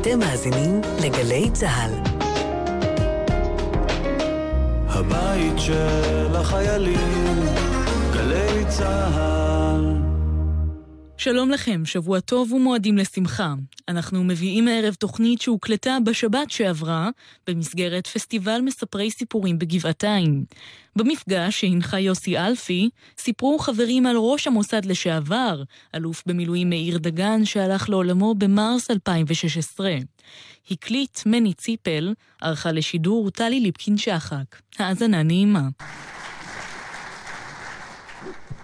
אתם מאזינים לגלי צה"ל. הבית של החיילים, גלי צה"ל. שלום לכם, שבוע טוב ומועדים לשמחה. אנחנו מביאים הערב תוכנית שהוקלטה בשבת שעברה במסגרת פסטיבל מספרי סיפורים בגבעתיים. במפגש שהנחה יוסי אלפי, סיפרו חברים על ראש המוסד לשעבר, אלוף במילואים מאיר דגן שהלך לעולמו במרס 2016. הקליט מני ציפל, ערכה לשידור טלי ליפקין-שחק. האזנה נעימה.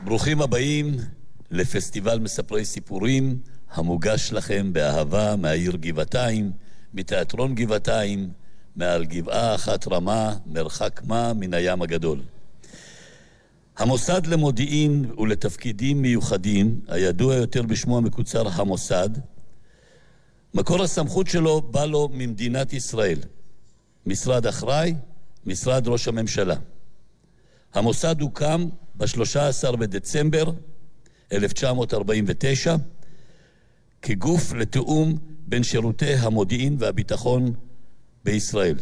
ברוכים הבאים לפסטיבל מספרי סיפורים המוגש לכם באהבה מהעיר גבעתיים, מתיאטרון גבעתיים, מעל גבעה אחת רמה, מרחק מה מן הים הגדול. המוסד למודיעין ולתפקידים מיוחדים, הידוע יותר בשמו המקוצר המוסד, מקור הסמכות שלו בא לו ממדינת ישראל. משרד אחראי, משרד ראש הממשלה. המוסד הוקם ב-13 בדצמבר 1949 כגוף לתיאום בין שירותי המודיעין והביטחון בישראל.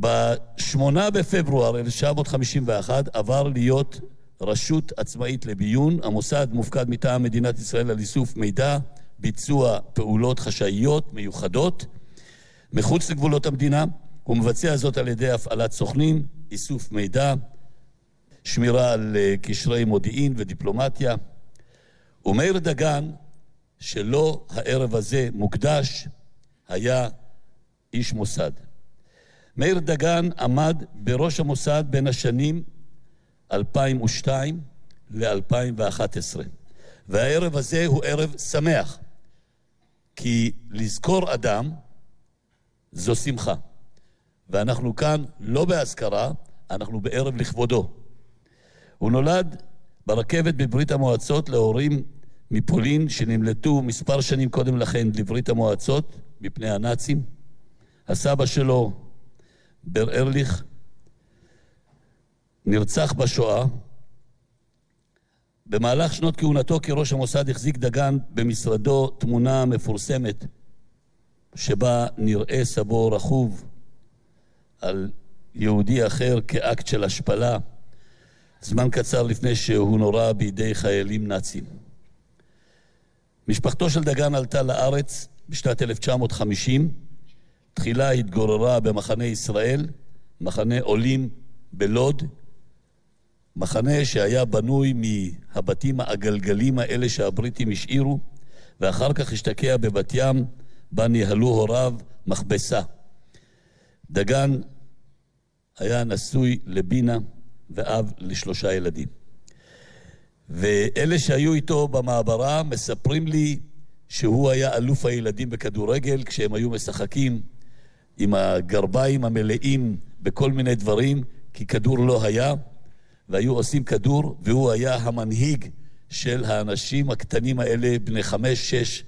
ב-8 בפברואר 1951 עבר להיות רשות עצמאית לביון. המוסד מופקד מטעם מדינת ישראל על איסוף מידע, ביצוע פעולות חשאיות מיוחדות מחוץ לגבולות המדינה. הוא מבצע זאת על ידי הפעלת סוכנים, איסוף מידע, שמירה על אה, קשרי מודיעין ודיפלומטיה. ומאיר דגן, שלא הערב הזה מוקדש, היה איש מוסד. מאיר דגן עמד בראש המוסד בין השנים 2002 ל-2011. והערב הזה הוא ערב שמח, כי לזכור אדם זו שמחה. ואנחנו כאן לא באזכרה, אנחנו בערב לכבודו. הוא נולד ברכבת בברית המועצות להורים מפולין שנמלטו מספר שנים קודם לכן לברית המועצות מפני הנאצים. הסבא שלו, בר ארליך, נרצח בשואה. במהלך שנות כהונתו כראש המוסד החזיק דגן במשרדו תמונה מפורסמת שבה נראה סבו רכוב על יהודי אחר כאקט של השפלה. זמן קצר לפני שהוא נורה בידי חיילים נאצים. משפחתו של דגן עלתה לארץ בשנת 1950. תחילה התגוררה במחנה ישראל, מחנה עולים בלוד, מחנה שהיה בנוי מהבתים העגלגלים האלה שהבריטים השאירו, ואחר כך השתקע בבת ים, בה ניהלו הוריו מכבסה. דגן היה נשוי לבינה, ואב לשלושה ילדים. ואלה שהיו איתו במעברה מספרים לי שהוא היה אלוף הילדים בכדורגל כשהם היו משחקים עם הגרביים המלאים בכל מיני דברים, כי כדור לא היה, והיו עושים כדור, והוא היה המנהיג של האנשים הקטנים האלה, בני חמש, שש.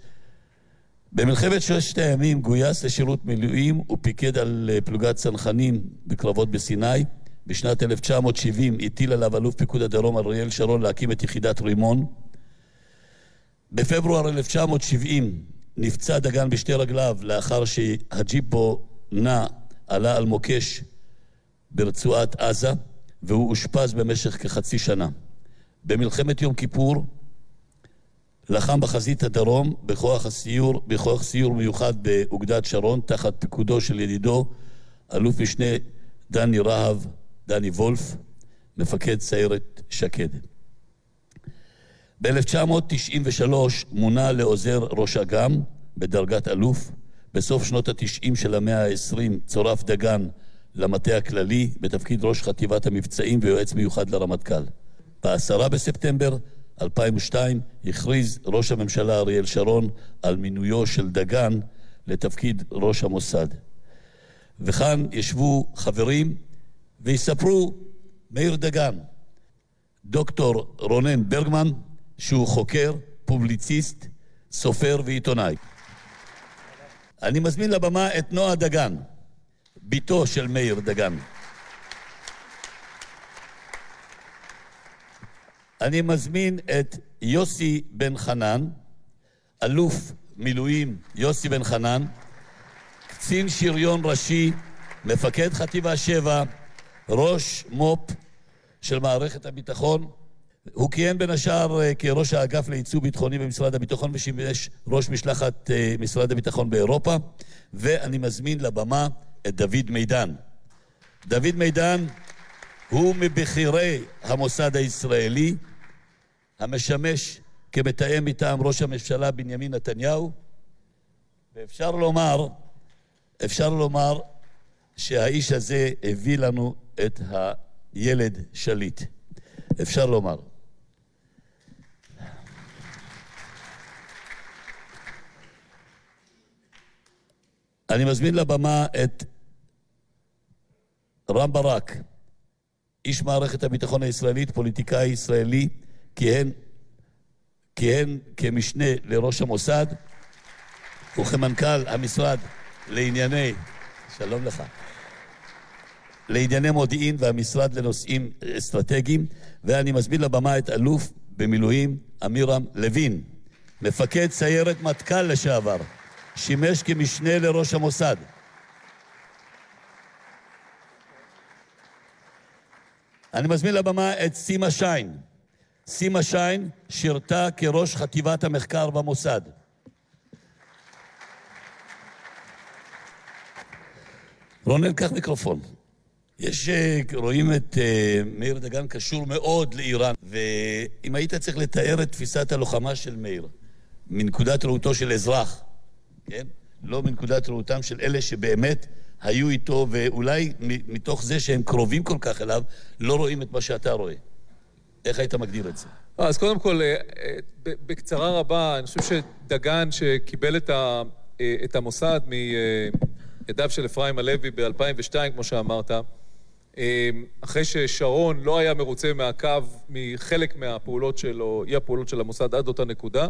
במלחמת ששת הימים גויס לשירות מילואים ופיקד על פלוגת צנחנים בקרבות בסיני. בשנת 1970 הטיל עליו אלוף פיקוד הדרום אריאל שרון להקים את יחידת רימון. בפברואר 1970 נפצע דגן בשתי רגליו לאחר שהג'יפ בו נע עלה על מוקש ברצועת עזה והוא אושפז במשך כחצי שנה. במלחמת יום כיפור לחם בחזית הדרום בכוח הסיור, בכוח סיור מיוחד באוגדת שרון תחת פיקודו של ידידו אלוף משנה דני רהב דני וולף, מפקד סיירת שקד. ב-1993 מונה לעוזר ראש אג"ם בדרגת אלוף. בסוף שנות ה-90 של המאה ה-20 צורף דגן למטה הכללי בתפקיד ראש חטיבת המבצעים ויועץ מיוחד לרמטכ"ל. ב-10 בספטמבר 2002 הכריז ראש הממשלה אריאל שרון על מינויו של דגן לתפקיד ראש המוסד. וכאן ישבו חברים ויספרו מאיר דגן, דוקטור רונן ברגמן, שהוא חוקר, פובליציסט, סופר ועיתונאי. אני מזמין לבמה את נועה דגן, בתו של מאיר דגן. אני מזמין את יוסי בן חנן, אלוף מילואים יוסי בן חנן, קצין שריון ראשי, מפקד חטיבה 7, ראש מו"פ של מערכת הביטחון. הוא כיהן בין השאר אה, כראש האגף לייצוא ביטחוני במשרד הביטחון ושימש ראש משלחת אה, משרד הביטחון באירופה. ואני מזמין לבמה את דוד מידן. דוד מידן הוא מבכירי המוסד הישראלי, המשמש כמתאם מטעם ראש הממשלה בנימין נתניהו, ואפשר לומר, אפשר לומר שהאיש הזה הביא לנו את הילד שליט. אפשר לומר. אני מזמין לבמה את רם ברק, איש מערכת הביטחון הישראלית, פוליטיקאי ישראלי, כיהן, כיהן כמשנה לראש המוסד וכמנכ"ל המשרד לענייני, שלום לך, לענייני מודיעין והמשרד לנושאים אסטרטגיים, ואני מזמין לבמה את אלוף במילואים אמירם לוין, מפקד סיירת מטכ"ל לשעבר, שימש כמשנה לראש המוסד. אני מזמין לבמה את סימה שיין. סימה שיין שירתה כראש חטיבת המחקר במוסד. רונן, קח מיקרופון. יש, אה, רואים את uh, מאיר דגן קשור מאוד לאיראן, ואם היית צריך לתאר את תפיסת הלוחמה של מאיר, מנקודת ראותו של אזרח, כן? לא מנקודת ראותם של אלה שבאמת היו איתו, ואולי מתוך זה שהם קרובים כל כך אליו, לא רואים את מה שאתה רואה. איך היית מגדיר את זה? אז קודם כל, אה, בקצרה רבה, אני חושב שדגן שקיבל את המוסד מידיו של אפרים הלוי ב-2002, כמו שאמרת, אמ, אחרי ששרון לא היה מרוצה מהקו, מחלק מהפעולות שלו, אי הפעולות של המוסד עד אותה נקודה,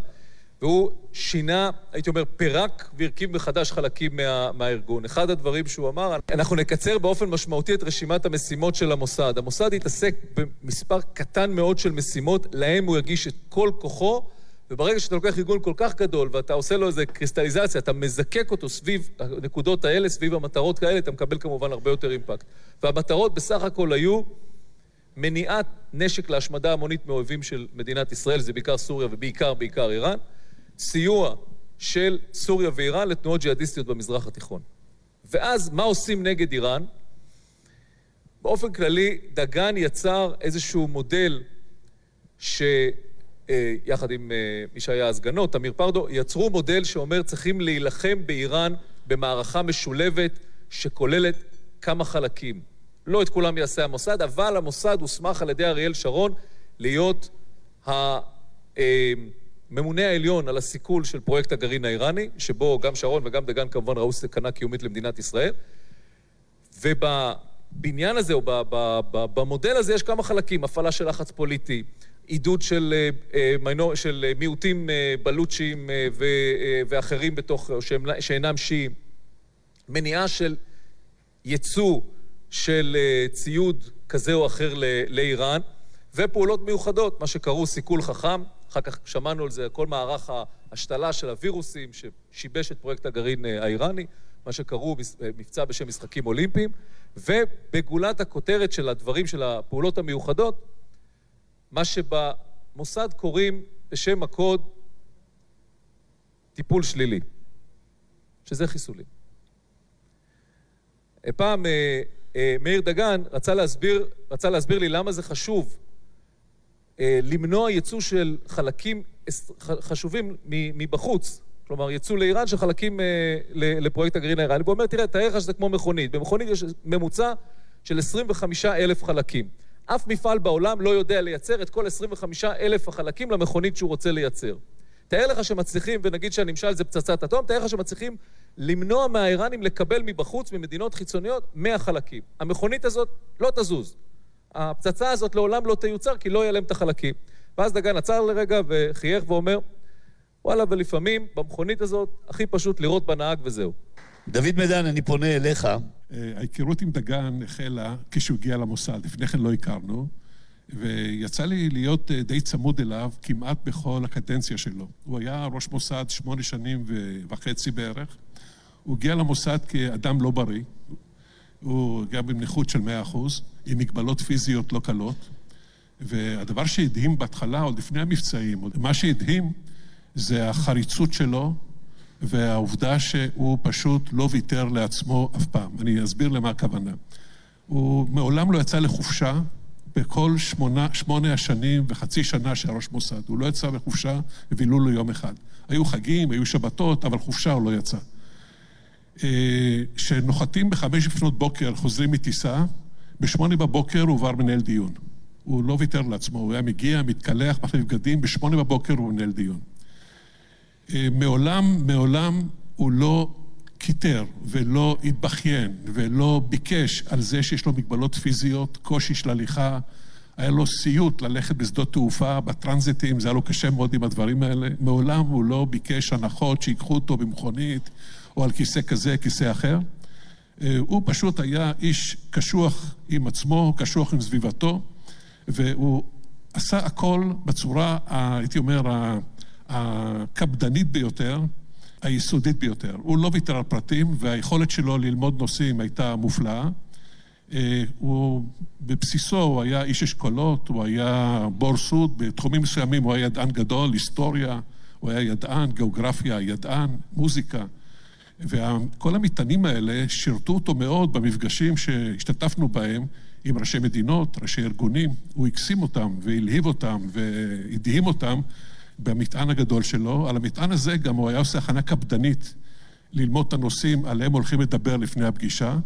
והוא שינה, הייתי אומר, פירק והרכיב מחדש חלקים מה, מהארגון. אחד הדברים שהוא אמר, אנחנו נקצר באופן משמעותי את רשימת המשימות של המוסד. המוסד יתעסק במספר קטן מאוד של משימות, להם הוא יגיש את כל כוחו, וברגע שאתה לוקח ארגון כל כך גדול ואתה עושה לו איזה קריסטליזציה, אתה מזקק אותו סביב הנקודות האלה, סביב המטרות כאלה, אתה מקבל כמובן הרבה יותר אימפקט. והמטרות בסך הכל היו מניעת נשק להשמדה המונית מאויבים של מדינת ישראל, זה בעיקר סוריה ובעיקר בעיקר איראן, סיוע של סוריה ואיראן לתנועות ג'יהאדיסטיות במזרח התיכון. ואז מה עושים נגד איראן? באופן כללי, דגן יצר איזשהו מודל ש... אה, יחד עם אה, מי שהיה הסגנו, תמיר פרדו, יצרו מודל שאומר צריכים להילחם באיראן במערכה משולבת שכוללת כמה חלקים. לא את כולם יעשה המוסד, אבל המוסד הוסמך על ידי אריאל שרון להיות הממונה אה, העליון על הסיכול של פרויקט הגרעין האיראני, שבו גם שרון וגם דגן כמובן ראו סכנה קיומית למדינת ישראל. ובבניין הזה, או במודל הזה, יש כמה חלקים, הפעלה של לחץ פוליטי, עידוד של, אה, אה, של אה, מיעוטים בלוצ'ים ואחרים בתוך, שאינם שיעים, מניעה של ייצוא של ציוד כזה או אחר לאיראן, ופעולות מיוחדות, מה שקראו סיכול חכם, אחר כך שמענו על זה, כל מערך ההשתלה של הווירוסים ששיבש את פרויקט הגרעין האיראני, מה שקראו מבצע בשם משחקים אולימפיים, ובגולת הכותרת של הדברים, של הפעולות המיוחדות, מה שבמוסד קוראים בשם הקוד טיפול שלילי, שזה חיסולים. פעם אה, אה, מאיר דגן רצה להסביר, רצה להסביר לי למה זה חשוב אה, למנוע ייצוא של חלקים חשובים מבחוץ, כלומר ייצוא לאיראן של חלקים לפרויקט הגרעין האיראני. הוא אומר, תראה, תאר לך שזה כמו מכונית. במכונית יש ממוצע של 25 אלף חלקים. אף מפעל בעולם לא יודע לייצר את כל 25 אלף החלקים למכונית שהוא רוצה לייצר. תאר לך שמצליחים, ונגיד שהנמשל זה פצצת אטום, תאר לך שמצליחים למנוע מהאיראנים לקבל מבחוץ, ממדינות חיצוניות, 100 חלקים. המכונית הזאת לא תזוז. הפצצה הזאת לעולם לא תיוצר כי לא יהיה להם את החלקים. ואז דגן עצר לרגע וחייך ואומר, וואלה, ולפעמים במכונית הזאת הכי פשוט לראות בנהג וזהו. דוד מידן, אני פונה אליך. אה, ההיכרות עם דגן החלה כשהוא הגיע למוסד, לפני כן לא הכרנו, ויצא לי להיות אה, די צמוד אליו כמעט בכל הקדנציה שלו. הוא היה ראש מוסד שמונה שנים וחצי בערך. הוא הגיע למוסד כאדם לא בריא, הוא הגיע בנכות של 100%, עם מגבלות פיזיות לא קלות, והדבר שהדהים בהתחלה, עוד לפני המבצעים, מה שהדהים זה החריצות שלו והעובדה שהוא פשוט לא ויתר לעצמו אף פעם. אני אסביר למה הכוונה. הוא מעולם לא יצא לחופשה בכל שמונה, שמונה השנים וחצי שנה שהיה ראש מוסד. הוא לא יצא לחופשה ובילו לו יום אחד. היו חגים, היו שבתות, אבל חופשה הוא לא יצא. כשנוחתים בחמש לפנות בוקר, חוזרים מטיסה, בשמונה בבוקר הוא עבר מנהל דיון. הוא לא ויתר לעצמו, הוא היה מגיע, מתקלח, מחליף בגדים, בשמונה בבוקר הוא מנהל דיון. מעולם, מעולם הוא לא קיטר ולא התבכיין ולא ביקש על זה שיש לו מגבלות פיזיות, קושי של הליכה. היה לו סיוט ללכת בשדות תעופה, בטרנזיטים, זה היה לו קשה מאוד עם הדברים האלה. מעולם הוא לא ביקש הנחות שיקחו אותו במכונית או על כיסא כזה, כיסא אחר. הוא פשוט היה איש קשוח עם עצמו, קשוח עם סביבתו, והוא עשה הכל בצורה, הייתי אומר, הקפדנית ביותר, היסודית ביותר. הוא לא ויתר על פרטים, והיכולת שלו ללמוד נושאים הייתה מופלאה. הוא, בבסיסו הוא היה איש אשכולות, הוא היה בור סוד, בתחומים מסוימים הוא היה ידען גדול, היסטוריה, הוא היה ידען, גיאוגרפיה, ידען, מוזיקה. וכל המטענים האלה שירתו אותו מאוד במפגשים שהשתתפנו בהם עם ראשי מדינות, ראשי ארגונים. הוא הקסים אותם והלהיב אותם והדהים אותם במטען הגדול שלו. על המטען הזה גם הוא היה עושה הכנה קפדנית ללמוד את הנושאים עליהם הולכים לדבר לפני הפגישה.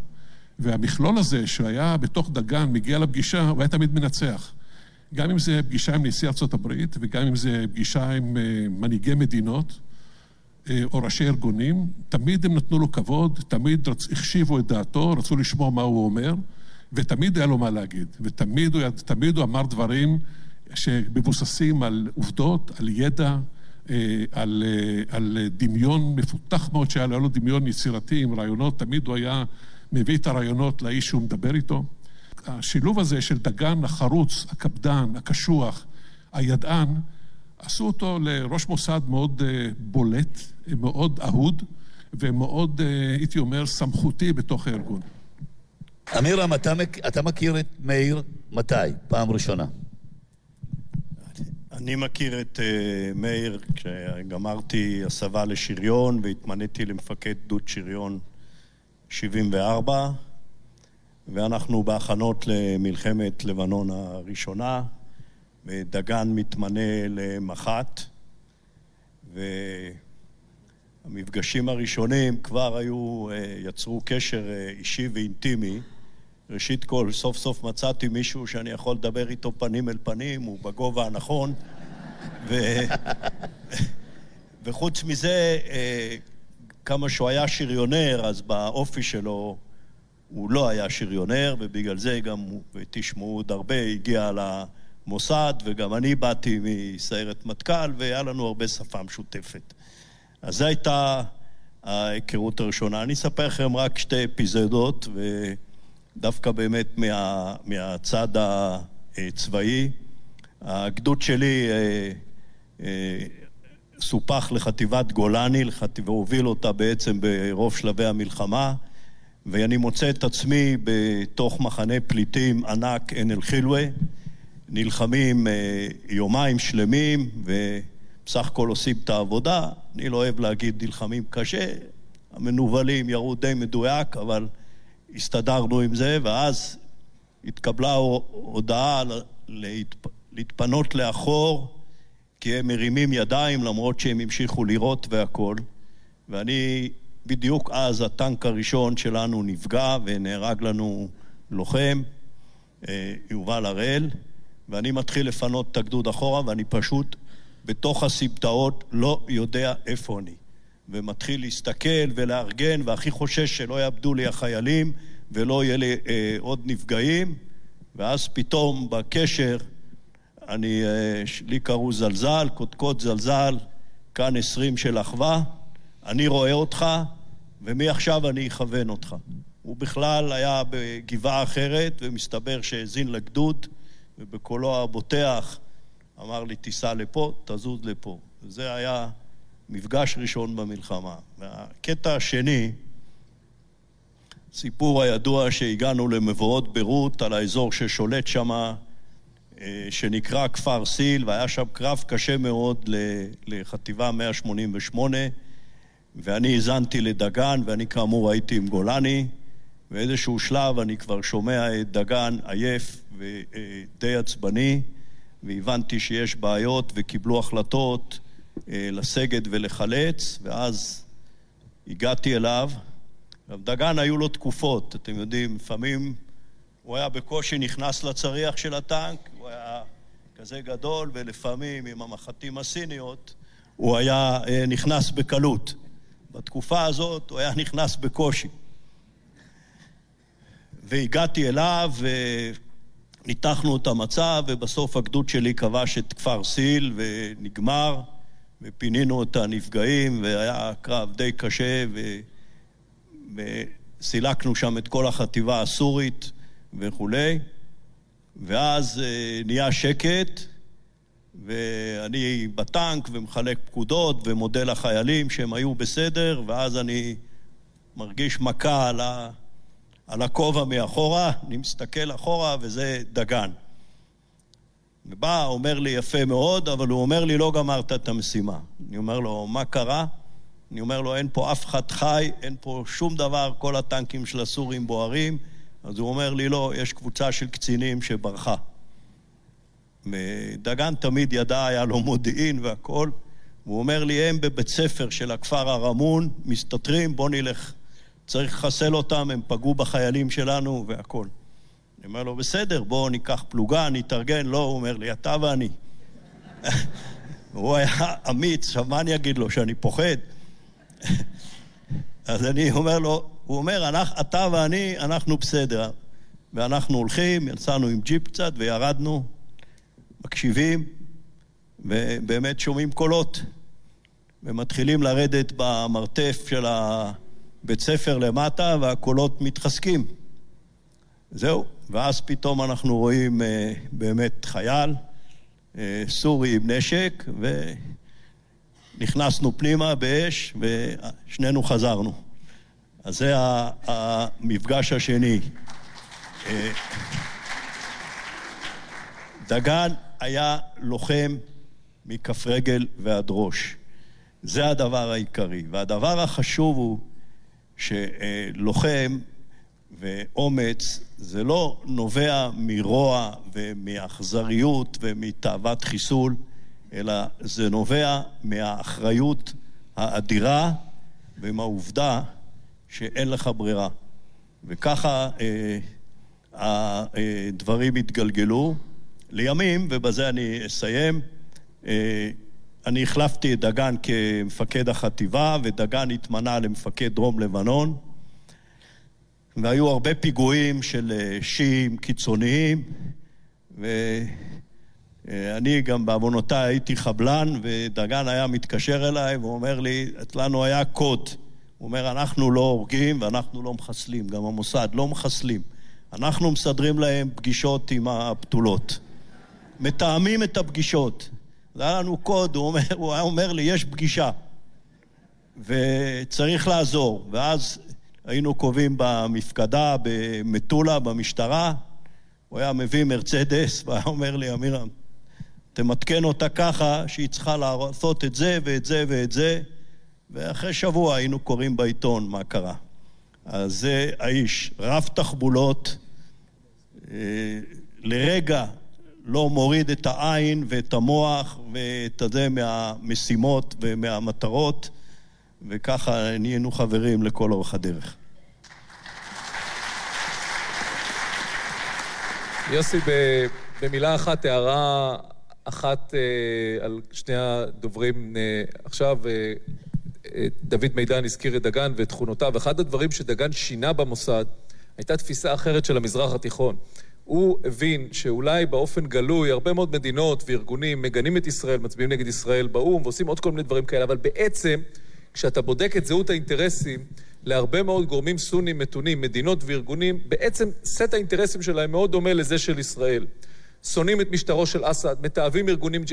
והמכלול הזה שהיה בתוך דגן, מגיע לפגישה, הוא היה תמיד מנצח. גם אם זה פגישה עם נשיא ארה"ב וגם אם זה פגישה עם מנהיגי מדינות או ראשי ארגונים, תמיד הם נתנו לו כבוד, תמיד רצ... החשיבו את דעתו, רצו לשמוע מה הוא אומר, ותמיד היה לו מה להגיד. ותמיד הוא, תמיד הוא אמר דברים שמבוססים על עובדות, על ידע, על, על דמיון מפותח מאוד שהיה לו דמיון יצירתי עם רעיונות, תמיד הוא היה מביא את הרעיונות לאיש שהוא מדבר איתו. השילוב הזה של דגן החרוץ, הקפדן, הקשוח, הידען, עשו אותו לראש מוסד מאוד בולט, מאוד אהוד ומאוד, הייתי אומר, סמכותי בתוך הארגון. אמירם, אתה, אתה מכיר את מאיר מתי? פעם ראשונה. אני מכיר את uh, מאיר כשגמרתי הסבה לשריון והתמניתי למפקד גדוד שריון 74 ואנחנו בהכנות למלחמת לבנון הראשונה ודגן מתמנה למח"ט והמפגשים הראשונים כבר היו, יצרו קשר אישי ואינטימי ראשית כל, סוף סוף מצאתי מישהו שאני יכול לדבר איתו פנים אל פנים, הוא בגובה הנכון ו... וחוץ מזה, כמה שהוא היה שריונר, אז באופי שלו הוא לא היה שריונר, ובגלל זה גם, ותשמעו עוד הרבה, הגיע למוסד, וגם אני באתי מסיירת מטכ"ל, והיה לנו הרבה שפה משותפת. אז זו הייתה ההיכרות הראשונה. אני אספר לכם רק שתי אפיזודות, ודווקא באמת מה, מהצד הצבאי. הגדוד שלי סופח לחטיבת גולני, והוביל אותה בעצם ברוב שלבי המלחמה, ואני מוצא את עצמי בתוך מחנה פליטים ענק עין אל-חילווה, נלחמים יומיים שלמים, ובסך הכל עושים את העבודה. אני לא אוהב להגיד נלחמים קשה, המנוולים ירו די מדויק, אבל הסתדרנו עם זה, ואז התקבלה הודעה להתפ... להתפנות לאחור, כי הם מרימים ידיים למרות שהם המשיכו לירות והכול. ואני, בדיוק אז הטנק הראשון שלנו נפגע ונהרג לנו לוחם, יובל הראל, ואני מתחיל לפנות את הגדוד אחורה ואני פשוט בתוך הסמטאות לא יודע איפה אני. ומתחיל להסתכל ולארגן, והכי חושש שלא יאבדו לי החיילים ולא יהיה לי אה, עוד נפגעים, ואז פתאום בקשר אני, לי קראו זלזל, קודקוד זלזל, כאן עשרים של אחווה, אני רואה אותך, ומעכשיו אני אכוון אותך. הוא בכלל היה בגבעה אחרת, ומסתבר שהאזין לגדוד, ובקולו הבוטח אמר לי, תיסע לפה, תזוז לפה. וזה היה מפגש ראשון במלחמה. והקטע השני, סיפור הידוע שהגענו למבואות ביירות על האזור ששולט שם, שנקרא כפר סיל, והיה שם קרב קשה מאוד לחטיבה 188, ואני האזנתי לדגן, ואני כאמור הייתי עם גולני. באיזשהו שלב אני כבר שומע את דגן עייף ודי עצבני, והבנתי שיש בעיות וקיבלו החלטות לסגת ולחלץ, ואז הגעתי אליו. עכשיו, דגן היו לו תקופות, אתם יודעים, לפעמים הוא היה בקושי נכנס לצריח של הטנק, הוא היה כזה גדול, ולפעמים עם המחטים הסיניות הוא היה נכנס בקלות. בתקופה הזאת הוא היה נכנס בקושי. והגעתי אליו וניתחנו את המצב, ובסוף הגדוד שלי כבש את כפר סיל ונגמר, ופינינו את הנפגעים, והיה קרב די קשה, ו... וסילקנו שם את כל החטיבה הסורית וכולי, ואז נהיה שקט, ואני בטנק ומחלק פקודות ומודה לחיילים שהם היו בסדר, ואז אני מרגיש מכה על ה... על הכובע מאחורה, אני מסתכל אחורה וזה דגן. ובא, אומר לי יפה מאוד, אבל הוא אומר לי, לא גמרת את המשימה. אני אומר לו, מה קרה? אני אומר לו, אין פה אף אחד חי, אין פה שום דבר, כל הטנקים של הסורים בוערים. אז הוא אומר לי, לא, יש קבוצה של קצינים שברחה. דגן תמיד ידע, היה לו מודיעין והכול. הוא אומר לי, הם בבית ספר של הכפר הרמון, מסתתרים, בוא נלך. צריך לחסל אותם, הם פגעו בחיילים שלנו והכול. אני אומר לו, בסדר, בואו ניקח פלוגה, נתארגן. לא, הוא אומר לי, אתה ואני. הוא היה אמיץ, עכשיו מה אני אגיד לו, שאני פוחד? אז אני אומר לו, הוא אומר, אתה ואני, אנחנו בסדר. ואנחנו הולכים, יצאנו עם ג'יפ קצת וירדנו, מקשיבים, ובאמת שומעים קולות. ומתחילים לרדת במרתף של הבית ספר למטה, והקולות מתחזקים. זהו, ואז פתאום אנחנו רואים באמת חייל סורי עם נשק, ונכנסנו פנימה באש, ושנינו חזרנו. אז זה המפגש השני. דגן היה לוחם מכף רגל ועד ראש. זה הדבר העיקרי. והדבר החשוב הוא שלוחם ואומץ זה לא נובע מרוע ומאכזריות ומתאוות חיסול, אלא זה נובע מהאחריות האדירה ומהעובדה שאין לך ברירה. וככה אה, הדברים התגלגלו. לימים, ובזה אני אסיים, אה, אני החלפתי את דגן כמפקד החטיבה, ודגן התמנה למפקד דרום לבנון. והיו הרבה פיגועים של שיעים קיצוניים, ואני גם בעוונותיי הייתי חבלן, ודגן היה מתקשר אליי ואומר לי, לנו היה קוד. הוא אומר, אנחנו לא הורגים ואנחנו לא מחסלים, גם המוסד לא מחסלים. אנחנו מסדרים להם פגישות עם הבתולות. מתאמים את הפגישות. זה היה לנו קוד, הוא, אומר, הוא היה אומר לי, יש פגישה, וצריך לעזור. ואז היינו קובעים במפקדה במטולה, במשטרה, הוא היה מביא מרצדס, והיה אומר לי, אמירם, תמתקן אותה ככה שהיא צריכה לעשות את זה ואת זה ואת זה, ואחרי שבוע היינו קוראים בעיתון מה קרה. אז זה האיש, רב תחבולות, לרגע לא מוריד את העין ואת המוח ואת זה מהמשימות ומהמטרות, וככה נהיינו חברים לכל אורך הדרך. יוסי, במילה אחת, הערה אחת על שני הדוברים עכשיו. דוד מידן הזכיר את דגן ואת תכונותיו. אחד הדברים שדגן שינה במוסד הייתה תפיסה אחרת של המזרח התיכון. הוא הבין שאולי באופן גלוי הרבה מאוד מדינות וארגונים מגנים את ישראל, מצביעים נגד ישראל באו"ם ועושים עוד כל מיני דברים כאלה, אבל בעצם כשאתה בודק את זהות האינטרסים להרבה מאוד גורמים סונים מתונים, מדינות וארגונים, בעצם סט האינטרסים שלהם מאוד דומה לזה של ישראל. שונאים את משטרו של אסד, מתעבים ארגונים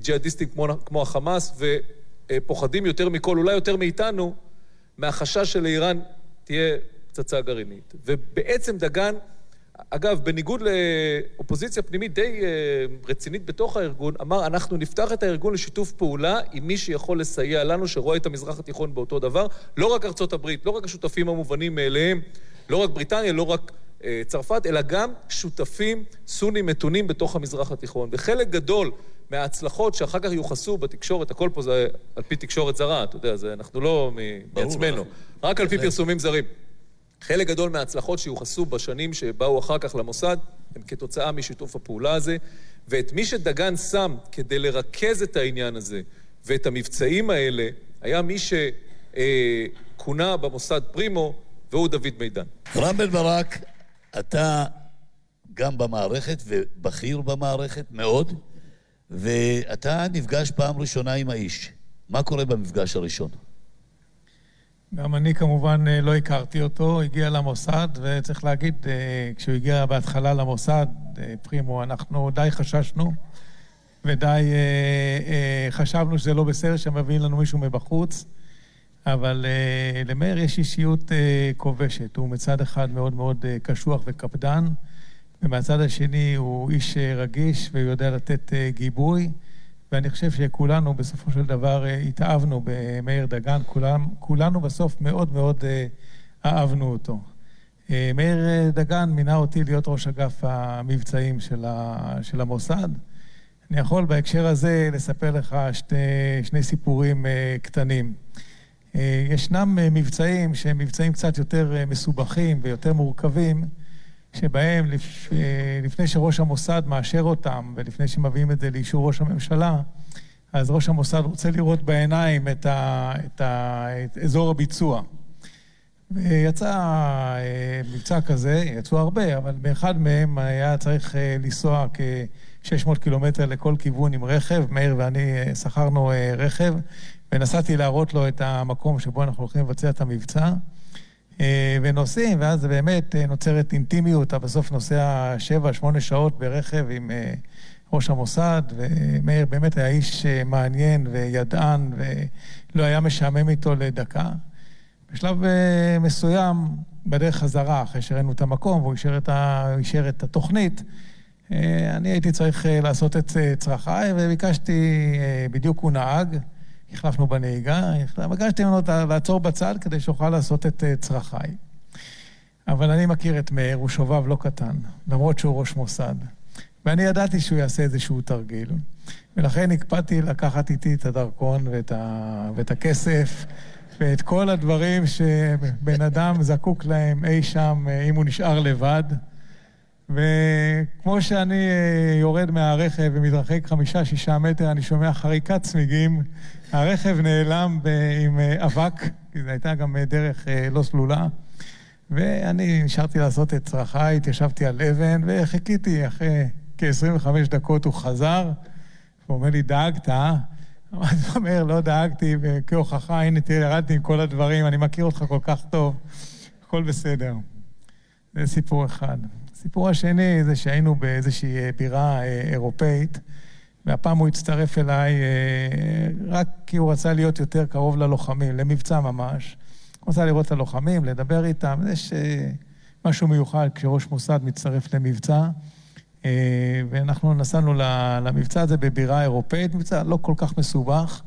ג'יהאדיסטיים כמו, כמו החמאס ופוחדים יותר מכל, אולי יותר מאיתנו, מהחשש שלאיראן תהיה פצצה גרעינית. ובעצם דגן, אגב, בניגוד לאופוזיציה פנימית די אה, רצינית בתוך הארגון, אמר, אנחנו נפתח את הארגון לשיתוף פעולה עם מי שיכול לסייע לנו, שרואה את המזרח התיכון באותו דבר. לא רק ארצות הברית, לא רק השותפים המובנים מאליהם, לא רק בריטניה, לא רק אה, צרפת, אלא גם שותפים סונים מתונים בתוך המזרח התיכון. וחלק גדול מההצלחות שאחר כך יוחסו בתקשורת, הכל פה זה על פי תקשורת זרה, אתה יודע, זה, אנחנו לא מעצמנו, רק על פי פרסומים זרים. חלק גדול מההצלחות שיוחסו בשנים שבאו אחר כך למוסד, הם כתוצאה משיתוף הפעולה הזה, ואת מי שדגן שם כדי לרכז את העניין הזה ואת המבצעים האלה, היה מי שכונה במוסד פרימו, והוא דוד מידן. רם בן ברק, אתה גם במערכת ובכיר במערכת מאוד, ואתה נפגש פעם ראשונה עם האיש. מה קורה במפגש הראשון? גם אני כמובן אה, לא הכרתי אותו, הגיע למוסד, וצריך להגיד, אה, כשהוא הגיע בהתחלה למוסד, אה, פרימו, אנחנו די חששנו, ודי חשבנו שזה לא בסדר שמביאים לנו מישהו מבחוץ, אבל למאיר יש אישיות כובשת. הוא מצד אחד מאוד מאוד קשוח וקפדן, ומהצד השני הוא איש רגיש ויודע לתת גיבוי. ואני חושב שכולנו בסופו של דבר אה, התאהבנו במאיר דגן, כולם, כולנו בסוף מאוד מאוד אה, אהבנו אותו. אה, מאיר דגן מינה אותי להיות ראש אגף המבצעים של, של המוסד. אני יכול בהקשר הזה לספר לך שתי, שני סיפורים קטנים. ישנם מבצעים שהם מבצעים קצת יותר מסובכים ויותר מורכבים, שבהם לפ... לפני שראש המוסד מאשר אותם ולפני שמביאים את זה לאישור ראש הממשלה, אז ראש המוסד רוצה לראות בעיניים את, ה... את, ה... את אזור הביצוע. ויצא אה, מבצע כזה, יצאו הרבה, אבל באחד מהם היה צריך אה, לנסוע כ-600 קילומטר לכל כיוון עם רכב. מאיר ואני אה, שכרנו רכב, ונסעתי להראות לו את המקום שבו אנחנו הולכים לבצע את המבצע. אה, ונוסעים, ואז באמת אה, נוצרת אינטימיות, אתה בסוף נוסע שבע, שמונה שעות ברכב עם אה, ראש המוסד, ומאיר באמת היה איש מעניין וידען, ולא היה משעמם איתו לדקה. בשלב מסוים, בדרך חזרה, אחרי שראינו את המקום, והוא אישר את, ה... אישר את התוכנית, אני הייתי צריך לעשות את צרכיי, וביקשתי, בדיוק הוא נהג, החלפנו בנהיגה, ביקשתי ממנו לעצור בצד כדי שאוכל לעשות את אה, צרכיי. אבל אני מכיר את מאיר, הוא שובב לא קטן, למרות שהוא ראש מוסד. ואני ידעתי שהוא יעשה איזשהו תרגיל, ולכן הקפדתי לקחת איתי את הדרכון ואת, ה... ואת הכסף ואת כל הדברים שבן אדם זקוק להם אי שם, אה, אם הוא נשאר לבד. וכמו שאני אה, יורד מהרכב ומתרחק חמישה-שישה מטר, אני שומע חריקת צמיגים הרכב נעלם עם אה, אבק, כי זו הייתה גם אה, דרך לא סלולה. ואני נשארתי לעשות את צרכיי, התיישבתי על אבן וחיכיתי. אחרי כ-25 דקות הוא חזר, הוא אומר לי, דאגת, אה? הוא אומר, לא דאגתי, וכהוכחה, הנה תראה, ירדתי עם כל הדברים, אני מכיר אותך כל כך טוב, הכל בסדר. זה סיפור אחד. הסיפור השני זה שהיינו באיזושהי בירה אירופאית, והפעם הוא הצטרף אליי אה, רק כי הוא רצה להיות יותר קרוב ללוחמים, למבצע ממש. הוא רצה לראות את הלוחמים, לדבר איתם. יש אה, משהו מיוחד כשראש מוסד מצטרף למבצע. אה, ואנחנו נסענו למבצע הזה בבירה אירופאית, מבצע לא כל כך מסובך,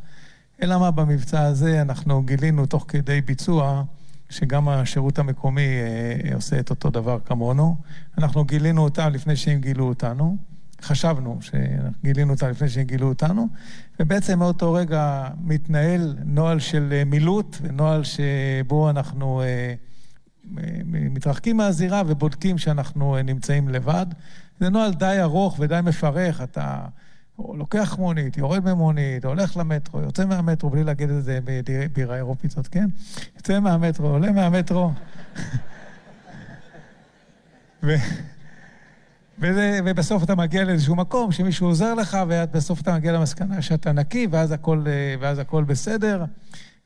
אלא מה, במבצע הזה אנחנו גילינו תוך כדי ביצוע שגם השירות המקומי עושה את אותו דבר כמונו. אנחנו גילינו אותם לפני שהם גילו אותנו. חשבנו, שגילינו אותה לפני שגילו אותנו, ובעצם מאותו רגע מתנהל נוהל של אה, מילוט, נוהל שבו אנחנו אה, מתרחקים מהזירה ובודקים שאנחנו אה, נמצאים לבד. זה נוהל די ארוך ודי מפרך, אתה לוקח מונית, יורד ממונית, הולך למטרו, יוצא מהמטרו, בלי להגיד את זה בירה אירופית זאת, כן? יוצא מהמטרו, עולה מהמטרו. ו... וזה, ובסוף אתה מגיע לאיזשהו מקום שמישהו עוזר לך, ובסוף אתה מגיע למסקנה שאתה נקי, ואז הכל, ואז הכל בסדר.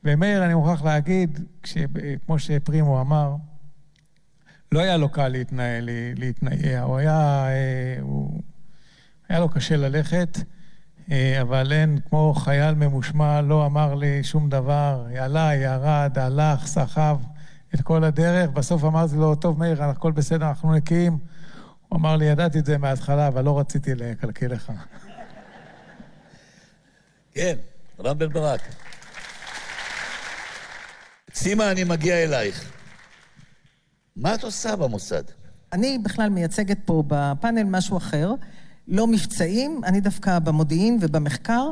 ומאיר, אני מוכרח להגיד, כש, כמו שפרימו אמר, לא היה לו קל להתנעע, הוא היה, אה, הוא, היה לו קשה ללכת, אה, אבל אין, כמו חייל ממושמע, לא אמר לי שום דבר, עלה, ירד, הלך, סחב, את כל הדרך. בסוף אמרתי לו, טוב, מאיר, הכל בסדר, אנחנו נקיים. הוא אמר לי, ידעתי את זה מההתחלה, אבל לא רציתי לקלקל לך. כן, רם בן ברק. סימה, אני מגיע אלייך. מה את עושה במוסד? אני בכלל מייצגת פה בפאנל משהו אחר, לא מבצעים, אני דווקא במודיעין ובמחקר,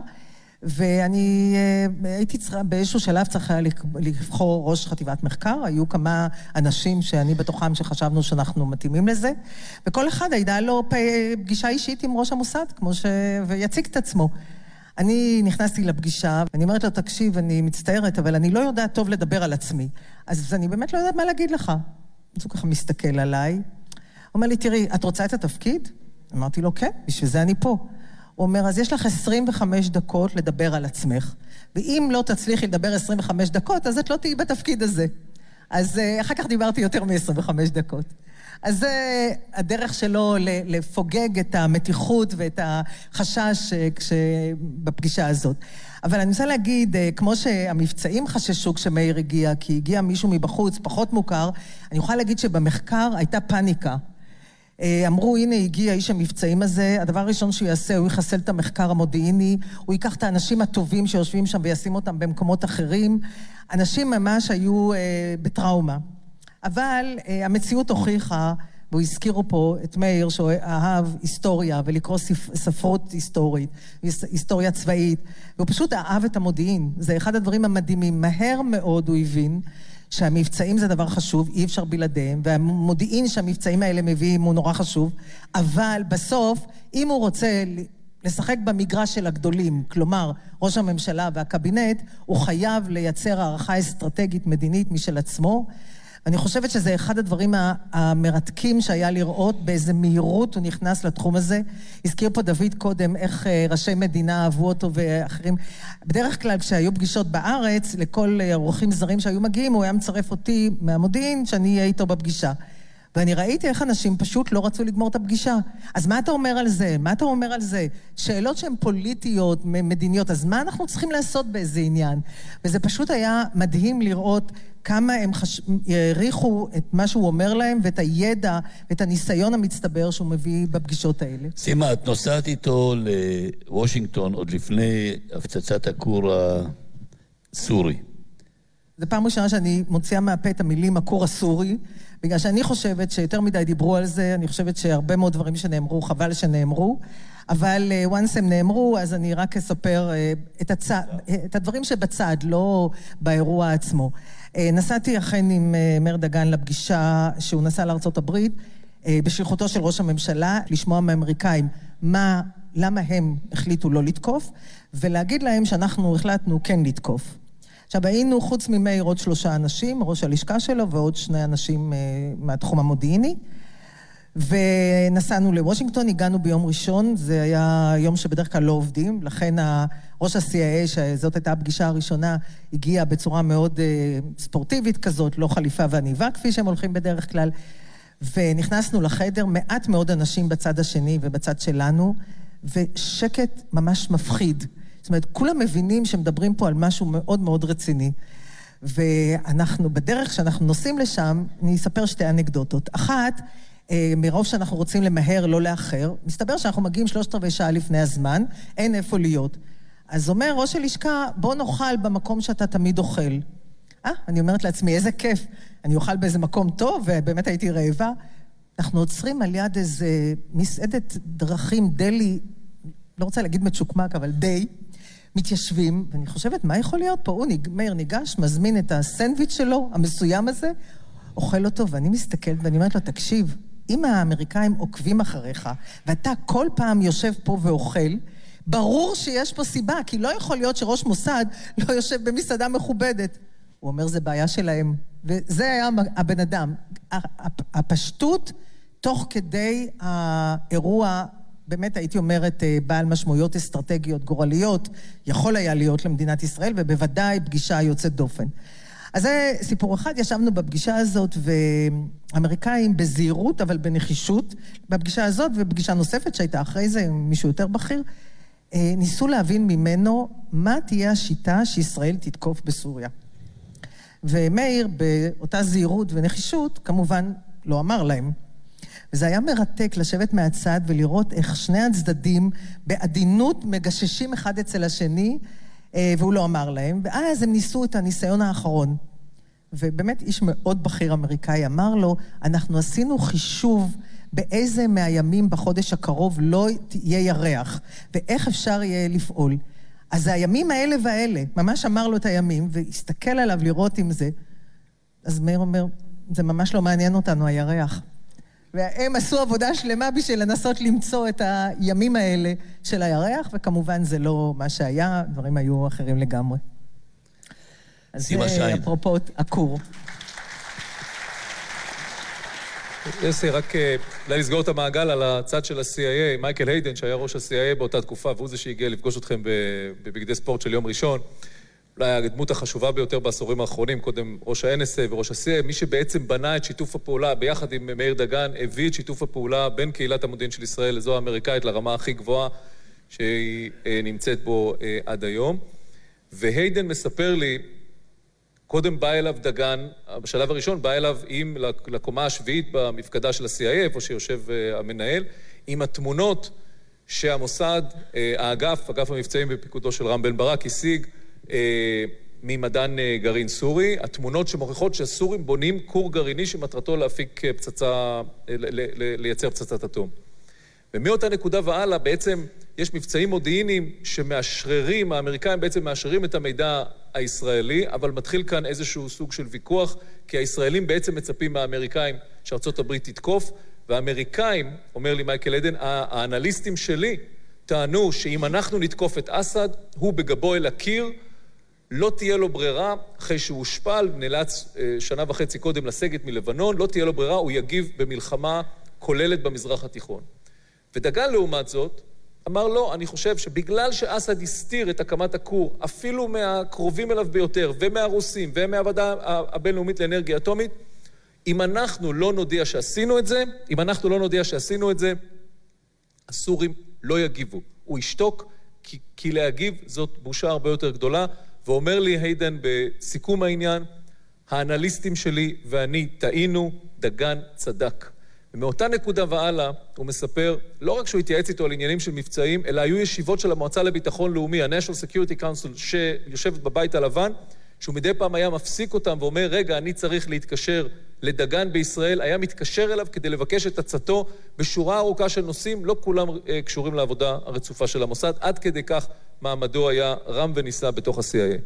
ואני אה, הייתי צריכה, באיזשהו שלב צריכה לבחור ראש חטיבת מחקר, היו כמה אנשים שאני בתוכם שחשבנו שאנחנו מתאימים לזה, וכל אחד הייתה לו פגישה אישית עם ראש המוסד, כמו ש... ויציג את עצמו. אני נכנסתי לפגישה, ואני אומרת לו, תקשיב, אני מצטערת, אבל אני לא יודעת טוב לדבר על עצמי. אז אני באמת לא יודעת מה להגיד לך. אז הוא ככה מסתכל עליי. אומר לי, תראי, את רוצה את התפקיד? אמרתי לו, כן, בשביל זה אני פה. הוא אומר, אז יש לך 25 דקות לדבר על עצמך, ואם לא תצליחי לדבר 25 דקות, אז את לא תהיי בתפקיד הזה. אז אה, אחר כך דיברתי יותר מ-25 דקות. אז זה הדרך שלו לפוגג את המתיחות ואת החשש אה, בפגישה הזאת. אבל אני רוצה להגיד, אה, כמו שהמבצעים חששו כשמאיר הגיע, כי הגיע מישהו מבחוץ, פחות מוכר, אני יכולה להגיד שבמחקר הייתה פאניקה. אה, אמרו, הנה הגיע איש המבצעים הזה, הדבר הראשון שהוא יעשה, הוא יחסל את המחקר המודיעיני, הוא ייקח את האנשים הטובים שיושבים שם וישים אותם במקומות אחרים. אנשים ממש היו אה, בטראומה. אבל אה, המציאות הוכיחה, והוא הזכירו פה את מאיר, שהוא אהב היסטוריה ולקרוא ספרות היסטורית, היסטוריה צבאית, והוא פשוט אהב את המודיעין. זה אחד הדברים המדהימים. מהר מאוד הוא הבין שהמבצעים זה דבר חשוב, אי אפשר בלעדיהם, והמודיעין שהמבצעים האלה מביאים הוא נורא חשוב, אבל בסוף, אם הוא רוצה לשחק במגרש של הגדולים, כלומר, ראש הממשלה והקבינט, הוא חייב לייצר הערכה אסטרטגית מדינית משל עצמו. אני חושבת שזה אחד הדברים המרתקים שהיה לראות באיזה מהירות הוא נכנס לתחום הזה. הזכיר פה דוד קודם איך אה, ראשי מדינה אהבו אותו ואחרים. בדרך כלל כשהיו פגישות בארץ, לכל אה, אורחים זרים שהיו מגיעים, הוא היה מצרף אותי מהמודיעין, שאני אהיה איתו בפגישה. ואני ראיתי איך אנשים פשוט לא רצו לגמור את הפגישה. אז מה אתה אומר על זה? מה אתה אומר על זה? שאלות שהן פוליטיות, מדיניות, אז מה אנחנו צריכים לעשות באיזה עניין? וזה פשוט היה מדהים לראות כמה הם חש... העריכו את מה שהוא אומר להם ואת הידע ואת הניסיון המצטבר שהוא מביא בפגישות האלה. סימה, את נוסעת איתו לוושינגטון עוד לפני הפצצת הכור הסורי. זו פעם ראשונה שאני מוציאה מהפה את המילים הכור הסורי, בגלל שאני חושבת שיותר מדי דיברו על זה, אני חושבת שהרבה מאוד דברים שנאמרו, חבל שנאמרו, אבל uh, once הם נאמרו, אז אני רק אספר uh, את, הצ... את הדברים שבצד, לא באירוע עצמו. Uh, נסעתי אכן עם מאיר דגן לפגישה שהוא נסע uh, בשליחותו של ראש הממשלה, לשמוע מהאמריקאים מה, למה הם החליטו לא לתקוף, ולהגיד להם שאנחנו החלטנו כן לתקוף. עכשיו, היינו חוץ ממאיר עוד שלושה אנשים, ראש הלשכה שלו ועוד שני אנשים uh, מהתחום המודיעיני. ונסענו לוושינגטון, הגענו ביום ראשון, זה היה יום שבדרך כלל לא עובדים, לכן ראש ה-CIA, שזאת הייתה הפגישה הראשונה, הגיע בצורה מאוד uh, ספורטיבית כזאת, לא חליפה ועניבה, כפי שהם הולכים בדרך כלל. ונכנסנו לחדר, מעט מאוד אנשים בצד השני ובצד שלנו, ושקט ממש מפחיד. זאת אומרת, כולם מבינים שמדברים פה על משהו מאוד מאוד רציני. ואנחנו, בדרך שאנחנו נוסעים לשם, אני אספר שתי אנקדוטות. אחת, אה, מרוב שאנחנו רוצים למהר, לא לאחר, מסתבר שאנחנו מגיעים שלושת רבעי שעה לפני הזמן, אין איפה להיות. אז אומר ראש הלשכה, בוא נאכל במקום שאתה תמיד אוכל. אה, אני אומרת לעצמי, איזה כיף, אני אוכל באיזה מקום טוב, ובאמת הייתי רעבה. אנחנו עוצרים על יד איזה מסעדת דרכים, דלי, לא רוצה להגיד מצ'וקמק, אבל די. מתיישבים, ואני חושבת, מה יכול להיות פה? הוא, מאיר ניגש, מזמין את הסנדוויץ' שלו, המסוים הזה, אוכל אותו, ואני מסתכלת ואני אומרת לו, תקשיב, אם האמריקאים עוקבים אחריך, ואתה כל פעם יושב פה ואוכל, ברור שיש פה סיבה, כי לא יכול להיות שראש מוסד לא יושב במסעדה מכובדת. הוא אומר, זה בעיה שלהם. וזה היה הבן אדם. הפשטות, תוך כדי האירוע באמת הייתי אומרת אה, בעל משמעויות אסטרטגיות גורליות, יכול היה להיות למדינת ישראל, ובוודאי פגישה יוצאת דופן. אז זה סיפור אחד, ישבנו בפגישה הזאת, ואמריקאים בזהירות, אבל בנחישות, בפגישה הזאת ובפגישה נוספת שהייתה אחרי זה עם מישהו יותר בכיר, אה, ניסו להבין ממנו מה תהיה השיטה שישראל תתקוף בסוריה. ומאיר, באותה זהירות ונחישות, כמובן לא אמר להם. וזה היה מרתק לשבת מהצד ולראות איך שני הצדדים בעדינות מגששים אחד אצל השני, אה, והוא לא אמר להם, ואז הם ניסו את הניסיון האחרון. ובאמת איש מאוד בכיר אמריקאי אמר לו, אנחנו עשינו חישוב באיזה מהימים בחודש הקרוב לא יהיה ירח, ואיך אפשר יהיה לפעול. אז זה הימים האלה והאלה, ממש אמר לו את הימים, והסתכל עליו לראות אם זה. אז מאיר אומר, זה ממש לא מעניין אותנו, הירח. והם עשו עבודה שלמה בשביל לנסות למצוא את הימים האלה של הירח, וכמובן זה לא מה שהיה, דברים היו אחרים לגמרי. אז זה אפרופו הכור. יוסי, רק אה, אולי לסגור את המעגל על הצד של ה-CIA, מייקל היידן, שהיה ראש ה-CIA באותה תקופה, והוא זה שהגיע לפגוש אתכם בבגדי ספורט של יום ראשון. אולי הדמות החשובה ביותר בעשורים האחרונים, קודם ראש ה-NSA וראש ה-CIA, מי שבעצם בנה את שיתוף הפעולה ביחד עם מאיר דגן, הביא את שיתוף הפעולה בין קהילת המודיעין של ישראל לזו האמריקאית לרמה הכי גבוהה שהיא אה, נמצאת בו אה, עד היום. והיידן מספר לי, קודם בא אליו דגן, בשלב הראשון בא אליו עם, לקומה השביעית במפקדה של ה-CIA, איפה שיושב אה, המנהל, עם התמונות שהמוסד, האגף, אגף המבצעים בפיקודו של רם בן ברק, השיג ממדען אה, גרעין סורי, התמונות שמוכיחות שהסורים בונים כור גרעיני שמטרתו להפיק אה, פצצה, לייצר פצצת אטום. ומאותה נקודה והלאה בעצם יש מבצעים מודיעיניים שמאשררים, האמריקאים בעצם מאשררים את המידע הישראלי, אבל מתחיל כאן איזשהו סוג של ויכוח, כי הישראלים בעצם מצפים מהאמריקאים שארצות הברית תתקוף, והאמריקאים, אומר לי מייקל עדן, האנליסטים שלי טענו שאם אנחנו נתקוף את אסד, הוא בגבו אל הקיר, לא תהיה לו ברירה, אחרי שהוא הושפל, נאלץ אה, שנה וחצי קודם לסגת מלבנון, לא תהיה לו ברירה, הוא יגיב במלחמה כוללת במזרח התיכון. ודגן, לעומת זאת, אמר לא, אני חושב שבגלל שאסד הסתיר את הקמת הכור, אפילו מהקרובים אליו ביותר, ומהרוסים, ומהוועדה הבינלאומית לאנרגיה אטומית, אם אנחנו לא נודיע שעשינו את זה, אם אנחנו לא נודיע שעשינו את זה, הסורים לא יגיבו. הוא ישתוק, כי, כי להגיב זאת בושה הרבה יותר גדולה. ואומר לי היידן בסיכום העניין, האנליסטים שלי ואני טעינו, דגן צדק. ומאותה נקודה והלאה, הוא מספר, לא רק שהוא התייעץ איתו על עניינים של מבצעים, אלא היו ישיבות של המועצה לביטחון לאומי, ה-National Security Council, שיושבת בבית הלבן, שהוא מדי פעם היה מפסיק אותם ואומר, רגע, אני צריך להתקשר לדגן בישראל, היה מתקשר אליו כדי לבקש את עצתו בשורה ארוכה של נושאים, לא כולם אה, קשורים לעבודה הרצופה של המוסד, עד כדי כך מעמדו היה רם ונישא בתוך ה-CIA.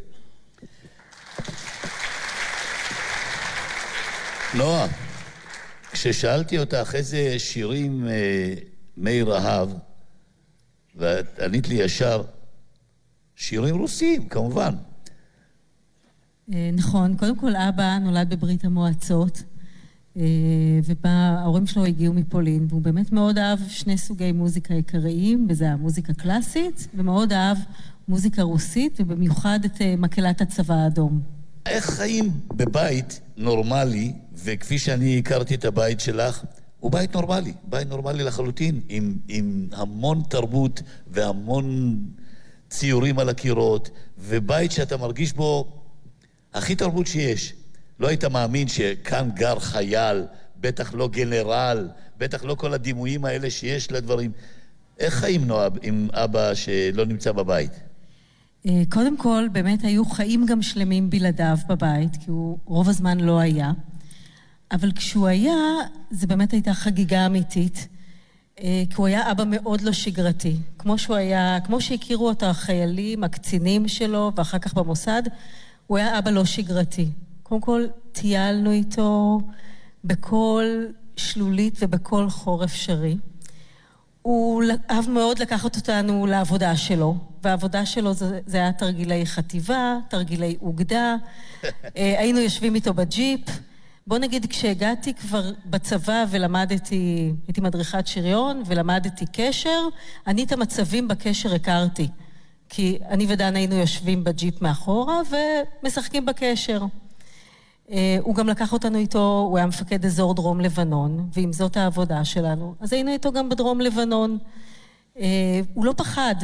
נועה, כששאלתי אותך איזה שירים אה, מאיר אהב, ואת ענית לי ישר, שירים רוסיים, כמובן. אה, נכון, קודם כל אבא נולד בברית המועצות, וההורים שלו הגיעו מפולין, והוא באמת מאוד אהב שני סוגי מוזיקה עיקריים, וזה המוזיקה קלאסית, ומאוד אהב מוזיקה רוסית, ובמיוחד את אה, מקהלת הצבא האדום. איך חיים בבית נורמלי, וכפי שאני הכרתי את הבית שלך, הוא בית נורמלי, בית נורמלי לחלוטין, עם, עם המון תרבות והמון ציורים על הקירות, ובית שאתה מרגיש בו הכי תרבות שיש. לא היית מאמין שכאן גר חייל, בטח לא גנרל, בטח לא כל הדימויים האלה שיש לדברים. איך חיים נועה עם אבא שלא נמצא בבית? אה, קודם כל, באמת היו חיים גם שלמים בלעדיו בבית, כי הוא רוב הזמן לא היה. אבל כשהוא היה, זה באמת הייתה חגיגה אמיתית. אה, כי הוא היה אבא מאוד לא שגרתי. כמו שהוא היה, כמו שהכירו אותו החיילים, הקצינים שלו, ואחר כך במוסד, הוא היה אבא לא שגרתי. קודם כל, טיילנו איתו בכל שלולית ובכל חור אפשרי. הוא אהב מאוד לקחת אותנו לעבודה שלו, והעבודה שלו זה, זה היה תרגילי חטיבה, תרגילי אוגדה. אה, היינו יושבים איתו בג'יפ. בוא נגיד, כשהגעתי כבר בצבא ולמדתי, הייתי מדריכת שריון ולמדתי קשר, אני את המצבים בקשר הכרתי. כי אני ודן היינו יושבים בג'יפ מאחורה ומשחקים בקשר. אה, הוא גם לקח אותנו איתו, הוא היה מפקד אזור דרום לבנון, ואם זאת העבודה שלנו, אז היינו איתו גם בדרום לבנון. אה, הוא לא פחד.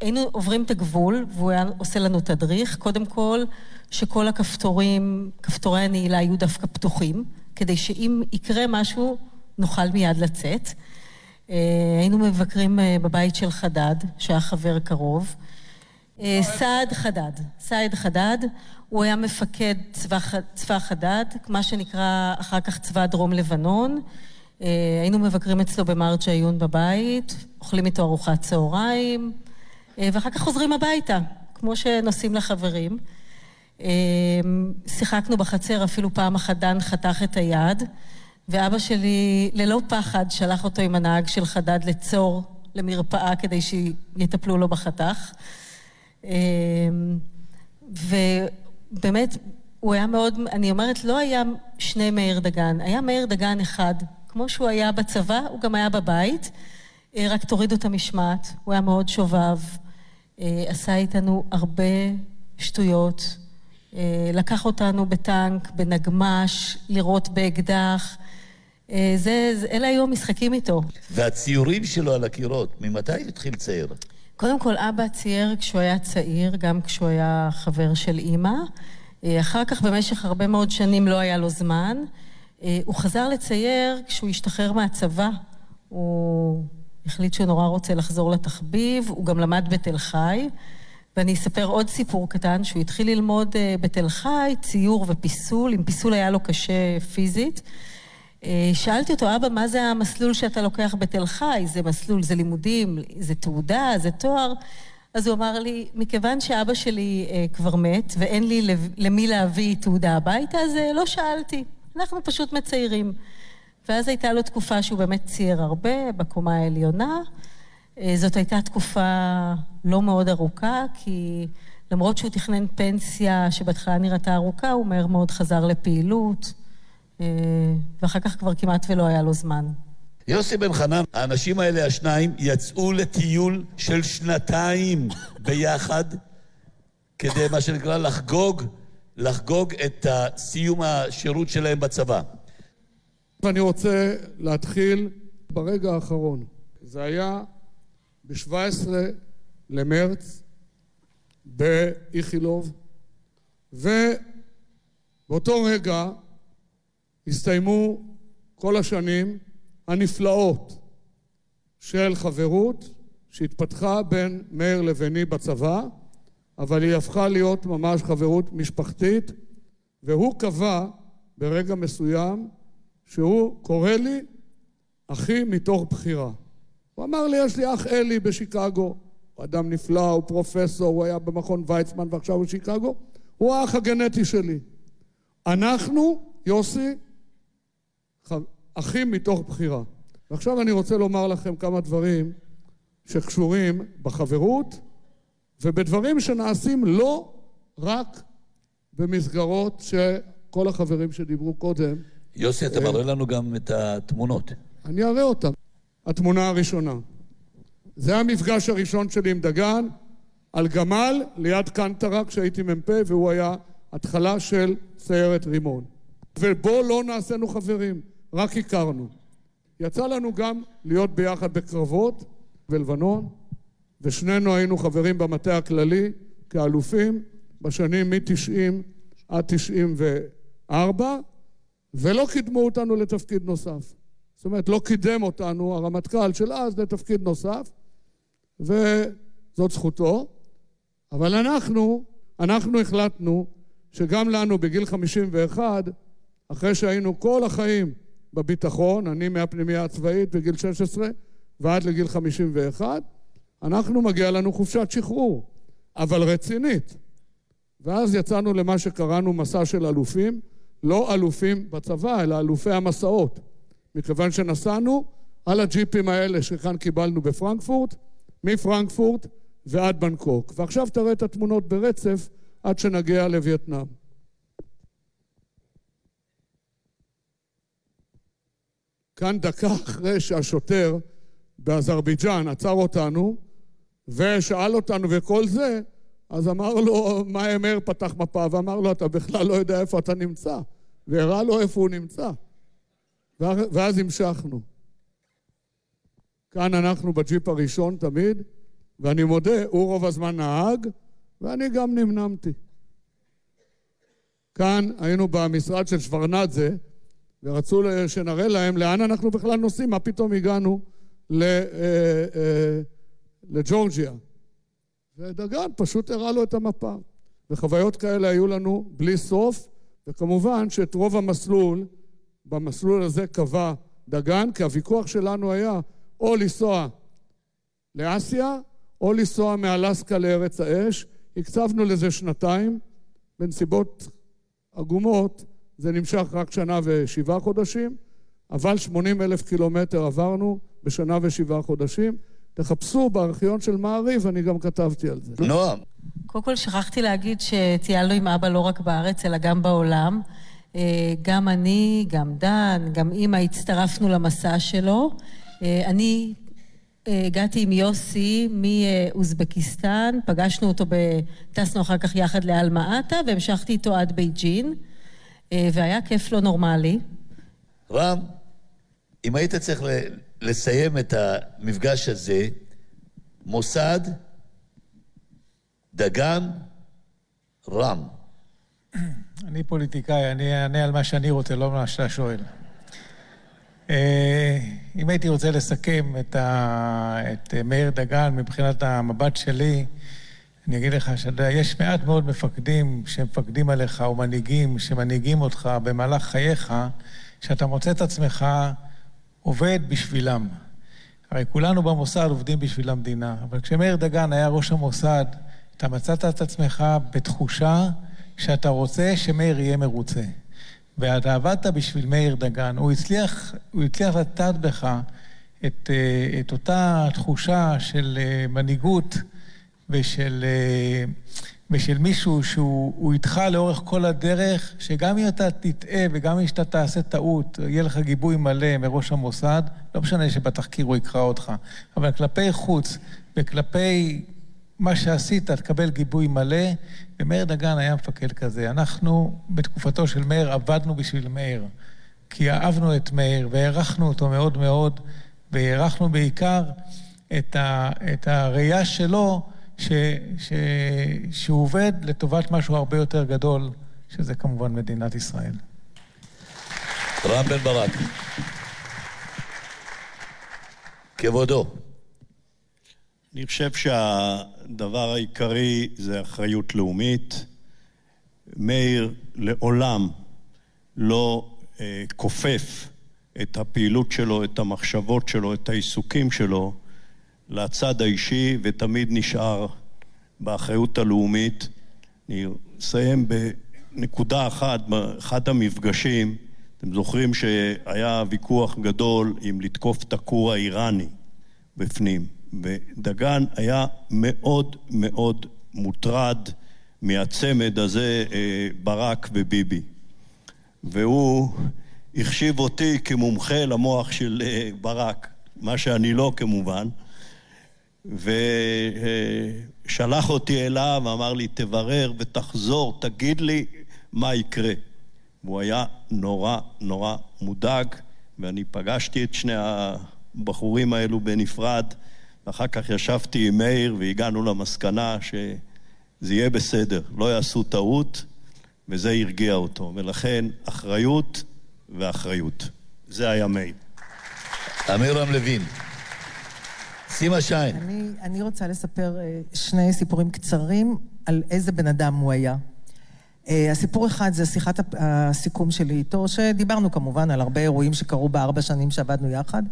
היינו עוברים את הגבול, והוא היה עושה לנו תדריך. קודם כל, שכל הכפתורים, כפתורי הנעילה יהיו דווקא פתוחים, כדי שאם יקרה משהו, נוכל מיד לצאת. אה, היינו מבקרים בבית של חדד, שהיה חבר קרוב. סעד חדד, סעד חדד, הוא היה מפקד צבא, צבא חדד, מה שנקרא אחר כך צבא דרום לבנון. היינו מבקרים אצלו במרג' עיון בבית, אוכלים איתו ארוחת צהריים, ואחר כך חוזרים הביתה, כמו שנוסעים לחברים. שיחקנו בחצר, אפילו פעם אחת דן חתך את היד. ואבא שלי, ללא פחד, שלח אותו עם הנהג של חדד לצור למרפאה כדי שיטפלו לו בחתך. אמ, ובאמת, הוא היה מאוד, אני אומרת, לא היה שני מאיר דגן, היה מאיר דגן אחד. כמו שהוא היה בצבא, הוא גם היה בבית, אה, רק תורידו את המשמעת. הוא היה מאוד שובב, אה, עשה איתנו הרבה שטויות, אה, לקח אותנו בטנק, בנגמש, לירות באקדח. זה, אלה היו המשחקים איתו. והציורים שלו על הקירות, ממתי התחיל לצייר? קודם כל, אבא צייר כשהוא היה צעיר, גם כשהוא היה חבר של אימא. אה, אחר כך, במשך הרבה מאוד שנים לא היה לו זמן. אה, הוא חזר לצייר כשהוא השתחרר מהצבא. הוא החליט שהוא נורא רוצה לחזור לתחביב, הוא גם למד בתל חי. ואני אספר עוד סיפור קטן, שהוא התחיל ללמוד בתל חי, ציור ופיסול, אם פיסול היה לו קשה פיזית. אה, שאלתי אותו, אבא, מה זה המסלול שאתה לוקח בתל חי? זה מסלול, זה לימודים, זה תעודה, זה תואר? אז הוא אמר לי, מכיוון שאבא שלי אה, כבר מת ואין לי למי להביא תעודה הביתה, אז אה, לא שאלתי. אנחנו פשוט מציירים. ואז הייתה לו תקופה שהוא באמת צייר הרבה בקומה העליונה. אה, זאת הייתה תקופה לא מאוד ארוכה, כי למרות שהוא תכנן פנסיה שבהתחלה נראתה ארוכה, הוא מהר מאוד חזר לפעילות. אה, ואחר כך כבר כמעט ולא היה לו זמן. יוסי בן חנן, האנשים האלה, השניים, יצאו לטיול של שנתיים ביחד, כדי מה שנקרא לחגוג, לחגוג את סיום השירות שלהם בצבא. ואני רוצה להתחיל ברגע האחרון. זה היה ב-17 למרץ באיכילוב, ובאותו רגע הסתיימו כל השנים הנפלאות של חברות שהתפתחה בין מאיר לביני בצבא, אבל היא הפכה להיות ממש חברות משפחתית, והוא קבע ברגע מסוים שהוא קורא לי אחי מתוך בחירה. הוא אמר לי, יש לי אח אלי בשיקגו, הוא אדם נפלא, הוא פרופסור, הוא היה במכון ויצמן ועכשיו הוא בשיקגו, הוא האח הגנטי שלי. אנחנו, יוסי, אחים מתוך בחירה. ועכשיו אני רוצה לומר לכם כמה דברים שקשורים בחברות ובדברים שנעשים לא רק במסגרות שכל החברים שדיברו קודם... יוסי, אתה מראה לנו גם את התמונות. אני אראה אותן. התמונה הראשונה. זה המפגש הראשון שלי עם דגן, על גמל ליד קנטרה כשהייתי מ"פ והוא היה התחלה של סיירת רימון. ובו לא נעשינו חברים. רק הכרנו. יצא לנו גם להיות ביחד בקרבות בלבנון, ושנינו היינו חברים במטה הכללי כאלופים בשנים מ-90 עד 94, ולא קידמו אותנו לתפקיד נוסף. זאת אומרת, לא קידם אותנו הרמטכ"ל של אז לתפקיד נוסף, וזאת זכותו, אבל אנחנו, אנחנו החלטנו שגם לנו בגיל 51, אחרי שהיינו כל החיים בביטחון, אני מהפנימייה הצבאית בגיל 16 ועד לגיל 51, אנחנו מגיע לנו חופשת שחרור, אבל רצינית. ואז יצאנו למה שקראנו מסע של אלופים, לא אלופים בצבא, אלא אלופי המסעות. מכיוון שנסענו על הג'יפים האלה שכאן קיבלנו בפרנקפורט, מפרנקפורט ועד בנקוק. ועכשיו תראה את התמונות ברצף עד שנגיע לווייטנאם. כאן דקה אחרי שהשוטר באזרבייג'אן עצר אותנו ושאל אותנו וכל זה, אז אמר לו, מאי מאיר פתח מפה ואמר לו, אתה בכלל לא יודע איפה אתה נמצא. והראה לו איפה הוא נמצא. ואז המשכנו. כאן אנחנו בג'יפ הראשון תמיד, ואני מודה, הוא רוב הזמן נהג, ואני גם נמנמתי. כאן היינו במשרד של שוורנדזה, ורצו שנראה להם לאן אנחנו בכלל נוסעים, מה פתאום הגענו אה, אה, לג'ורג'יה. ודגן פשוט הראה לו את המפה. וחוויות כאלה היו לנו בלי סוף, וכמובן שאת רוב המסלול, במסלול הזה קבע דגן, כי הוויכוח שלנו היה או לנסוע לאסיה, או לנסוע מאלסקה לארץ האש. הקצבנו לזה שנתיים, בנסיבות עגומות זה נמשך רק שנה ושבעה חודשים, אבל 80 אלף קילומטר עברנו בשנה ושבעה חודשים. תחפשו בארכיון של מעריב, אני גם כתבתי על זה. נועם. קודם כל שכחתי להגיד שטיילנו עם אבא לא רק בארץ, אלא גם בעולם. אה, גם אני, גם דן, גם אימא הצטרפנו למסע שלו. אה, אני אה, הגעתי עם יוסי מאוזבקיסטן, פגשנו אותו, טסנו אחר כך יחד לאלמה עטה והמשכתי איתו עד בייג'ין, והיה כיף לא נורמלי. רם, אם היית צריך לסיים את המפגש הזה, מוסד, דגן, רם. אני פוליטיקאי, אני אענה על מה שאני רוצה, לא מה שאתה שואל. אה, אם הייתי רוצה לסכם את, ה... את מאיר דגן מבחינת המבט שלי, אני אגיד לך שיש מעט מאוד מפקדים שמפקדים עליך, או מנהיגים שמנהיגים אותך במהלך חייך, שאתה מוצא את עצמך עובד בשבילם. הרי כולנו במוסד עובדים בשביל המדינה, אבל כשמאיר דגן היה ראש המוסד, אתה מצאת את עצמך בתחושה שאתה רוצה שמאיר יהיה מרוצה. ואתה עבדת בשביל מאיר דגן. הוא הצליח, הוא הצליח לטעת בך את, אה, את אותה תחושה של אה, מנהיגות ושל, אה, ושל מישהו שהוא איתך לאורך כל הדרך, שגם אם אתה תטעה וגם אם אתה תעשה טעות, יהיה לך גיבוי מלא מראש המוסד, לא משנה שבתחקיר הוא יקרא אותך, אבל כלפי חוץ וכלפי מה שעשית, תקבל גיבוי מלא, ומאיר דגן היה מפקד כזה. אנחנו, בתקופתו של מאיר, עבדנו בשביל מאיר, כי אהבנו את מאיר והערכנו אותו מאוד מאוד, והערכנו בעיקר את, ה, את הראייה שלו, ש, ש, שהוא עובד לטובת משהו הרבה יותר גדול, שזה כמובן מדינת ישראל. רם בן ברק. כבודו. אני חושב שהדבר העיקרי זה אחריות לאומית. מאיר לעולם לא אה, כופף את הפעילות שלו, את המחשבות שלו, את העיסוקים שלו לצד האישי ותמיד נשאר באחריות הלאומית. אני אסיים בנקודה אחת, באחד המפגשים, אתם זוכרים שהיה ויכוח גדול אם לתקוף את הכור האיראני בפנים. ודגן היה מאוד מאוד מוטרד מהצמד הזה, אה, ברק וביבי. והוא החשיב אותי כמומחה למוח של אה, ברק, מה שאני לא כמובן, ושלח אותי אליו, ואמר לי, תברר ותחזור, תגיד לי מה יקרה. והוא היה נורא נורא מודאג, ואני פגשתי את שני הבחורים האלו בנפרד, ואחר כך ישבתי עם מאיר והגענו למסקנה שזה יהיה בסדר, לא יעשו טעות, וזה הרגיע אותו. ולכן, אחריות ואחריות. זה היה מאיר. אמירם לוין. סימה שיין. אני, אני רוצה לספר אה, שני סיפורים קצרים על איזה בן אדם הוא היה. אה, הסיפור אחד זה שיחת הסיכום שלי איתו, שדיברנו כמובן על הרבה אירועים שקרו בארבע שנים שעבדנו יחד,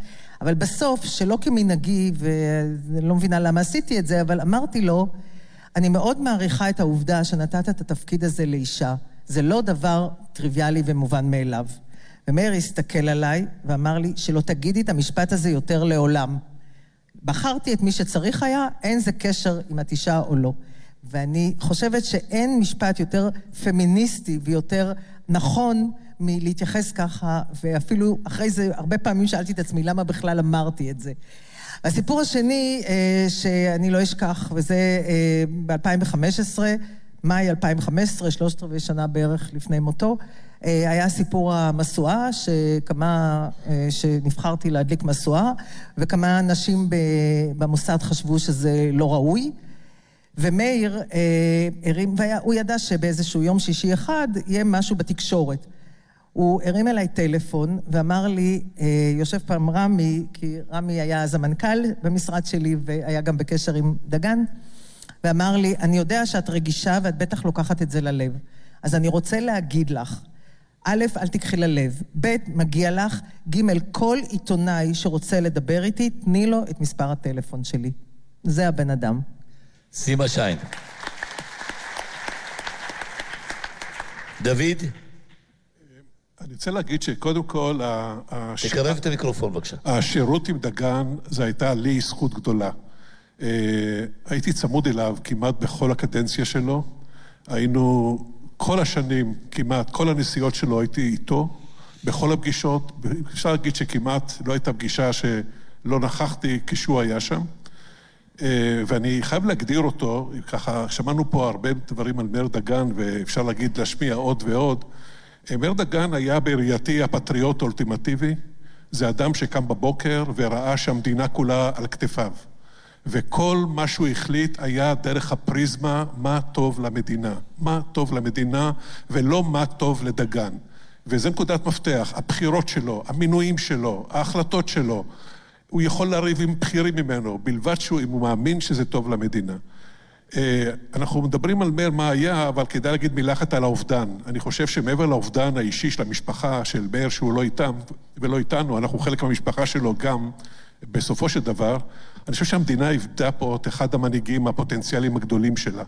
אבל בסוף, שלא כמנהגי, ואני לא מבינה למה עשיתי את זה, אבל אמרתי לו, אני מאוד מעריכה את העובדה שנתת את התפקיד הזה לאישה. זה לא דבר טריוויאלי ומובן מאליו. ומאיר הסתכל עליי ואמר לי, שלא תגידי את המשפט הזה יותר לעולם. בחרתי את מי שצריך היה, אין זה קשר אם את אישה או לא. ואני חושבת שאין משפט יותר פמיניסטי ויותר נכון מלהתייחס ככה, ואפילו אחרי זה הרבה פעמים שאלתי את עצמי למה בכלל אמרתי את זה. הסיפור השני אה, שאני לא אשכח, וזה אה, ב-2015, במאי 2015, שלושת רבעי שנה בערך לפני מותו, היה סיפור המשואה, שכמה, אה, שנבחרתי להדליק משואה, וכמה אנשים במוסד חשבו שזה לא ראוי. ומאיר אה, הרים, והוא ידע שבאיזשהו יום שישי אחד יהיה משהו בתקשורת. הוא הרים אליי טלפון ואמר לי, יושב פעם רמי, כי רמי היה אז המנכ"ל במשרד שלי והיה גם בקשר עם דגן, ואמר לי, אני יודע שאת רגישה ואת בטח לוקחת את זה ללב. אז אני רוצה להגיד לך, א', אל תקחי ללב, ב', מגיע לך, ג', כל עיתונאי שרוצה לדבר איתי, תני לו את מספר הטלפון שלי. זה הבן אדם. סימה שיין. דוד? אני רוצה להגיד שקודם כל... תקרב את המיקרופון בבקשה. השירות עם דגן, זו הייתה לי זכות גדולה. אה, הייתי צמוד אליו כמעט בכל הקדנציה שלו. היינו כל השנים, כמעט, כל הנסיעות שלו הייתי איתו, בכל הפגישות. אפשר להגיד שכמעט לא הייתה פגישה שלא נכחתי כשהוא היה שם. אה, ואני חייב להגדיר אותו, ככה, שמענו פה הרבה דברים על מאיר דגן, ואפשר להגיד, להשמיע עוד ועוד. אה, מאיר דגן היה בראייתי הפטריוט האולטימטיבי. זה אדם שקם בבוקר וראה שהמדינה כולה על כתפיו. וכל מה שהוא החליט היה דרך הפריזמה מה טוב למדינה. מה טוב למדינה ולא מה טוב לדגן. וזו נקודת מפתח, הבחירות שלו, המינויים שלו, ההחלטות שלו. הוא יכול לריב עם בכירים ממנו, בלבד שהוא, אם הוא מאמין שזה טוב למדינה. אה, אנחנו מדברים על מאיר מה היה, אבל כדאי להגיד מילה אחת על האובדן. אני חושב שמעבר לאובדן האישי של המשפחה, של מאיר שהוא לא איתם ולא איתנו, אנחנו חלק מהמשפחה שלו גם, בסופו של דבר, אני חושב שהמדינה איבדה פה את אחד המנהיגים הפוטנציאליים הגדולים שלה.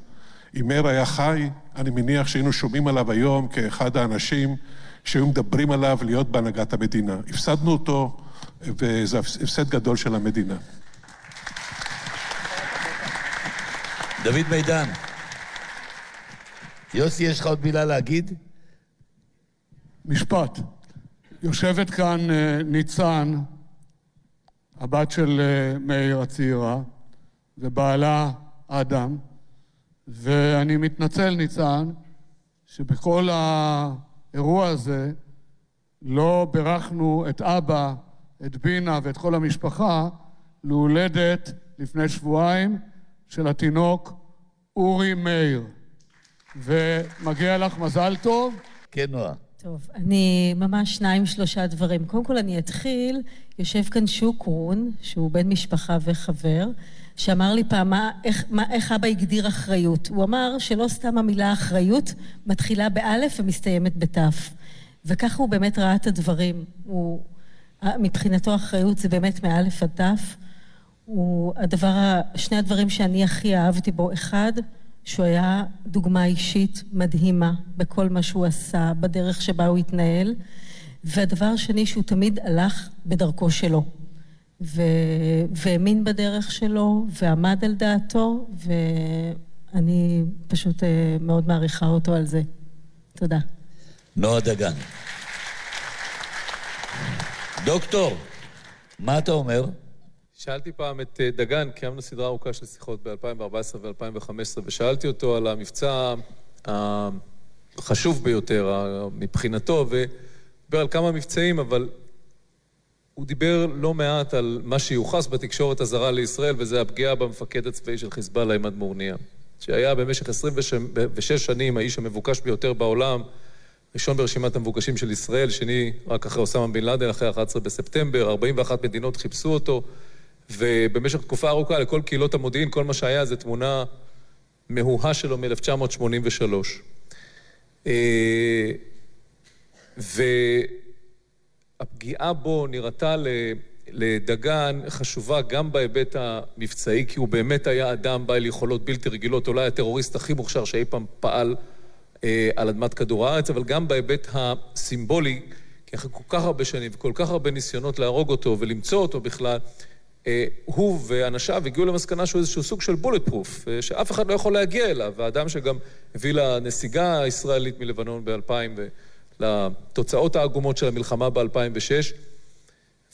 אם מאיר היה חי, אני מניח שהיינו שומעים עליו היום כאחד האנשים שהיו מדברים עליו להיות בהנהגת המדינה. הפסדנו אותו, וזה הפסד גדול של המדינה. דוד מידן, יוסי, יש לך עוד מילה להגיד? משפט. יושבת כאן אה, ניצן, הבת של אה, מאיר הצעירה, ובעלה אדם, ואני מתנצל, ניצן, שבכל האירוע הזה לא בירכנו את אבא, את בינה ואת כל המשפחה להולדת לפני שבועיים של התינוק אורי מאיר. ומגיע לך מזל טוב. כן, נועה. טוב, אני ממש שניים, שלושה דברים. קודם כל אני אתחיל, יושב כאן שוקרון, שהוא בן משפחה וחבר, שאמר לי פעם, מה, איך, מה, איך אבא הגדיר אחריות. הוא אמר שלא סתם המילה אחריות מתחילה באלף ומסתיימת בתף. וככה הוא באמת ראה את הדברים. הוא, מבחינתו אחריות זה באמת מאלף עד תף. הוא הדבר, שני הדברים שאני הכי אהבתי בו, אחד, שהוא היה דוגמה אישית מדהימה בכל מה שהוא עשה, בדרך שבה הוא התנהל, והדבר השני, שהוא תמיד הלך בדרכו שלו, והאמין בדרך שלו, ועמד על דעתו, ואני פשוט אה, מאוד מעריכה אותו על זה. תודה. נועה דגן. דוקטור, מה אתה אומר? שאלתי פעם את אה, דגן, קיימנו סדרה ארוכה של שיחות ב-2014 ו-2015, ושאלתי אותו על המבצע החשוב ביותר מבחינתו, ודיבר על כמה מבצעים, אבל הוא דיבר לא מעט על מה שיוחס בתקשורת הזרה לישראל, וזה הפגיעה במפקד הצבאי של חיזבאללה, עמד מורניה, שהיה במשך 26 שנים האיש המבוקש ביותר בעולם, ראשון ברשימת המבוקשים של ישראל, שני רק אחרי אוסמה בן לאדן, אחרי 11 בספטמבר, 41 מדינות חיפשו אותו. ובמשך תקופה ארוכה לכל קהילות המודיעין, כל מה שהיה זה תמונה מהוהה שלו מ-1983. אה, והפגיעה בו נראתה לדגן חשובה גם בהיבט המבצעי, כי הוא באמת היה אדם בעל יכולות בלתי רגילות, אולי הטרוריסט הכי מוכשר שאי פעם פעל אה, על אדמת כדור הארץ, אבל גם בהיבט הסימבולי, כי אחרי כל כך הרבה שנים וכל כך הרבה ניסיונות להרוג אותו ולמצוא אותו בכלל, הוא ואנשיו הגיעו למסקנה שהוא איזשהו סוג של בולט פרוף, אה, שאף אחד לא יכול להגיע אליו, האדם שגם הביא לנסיגה הישראלית מלבנון ב-2000 ולתוצאות העגומות של המלחמה ב-2006,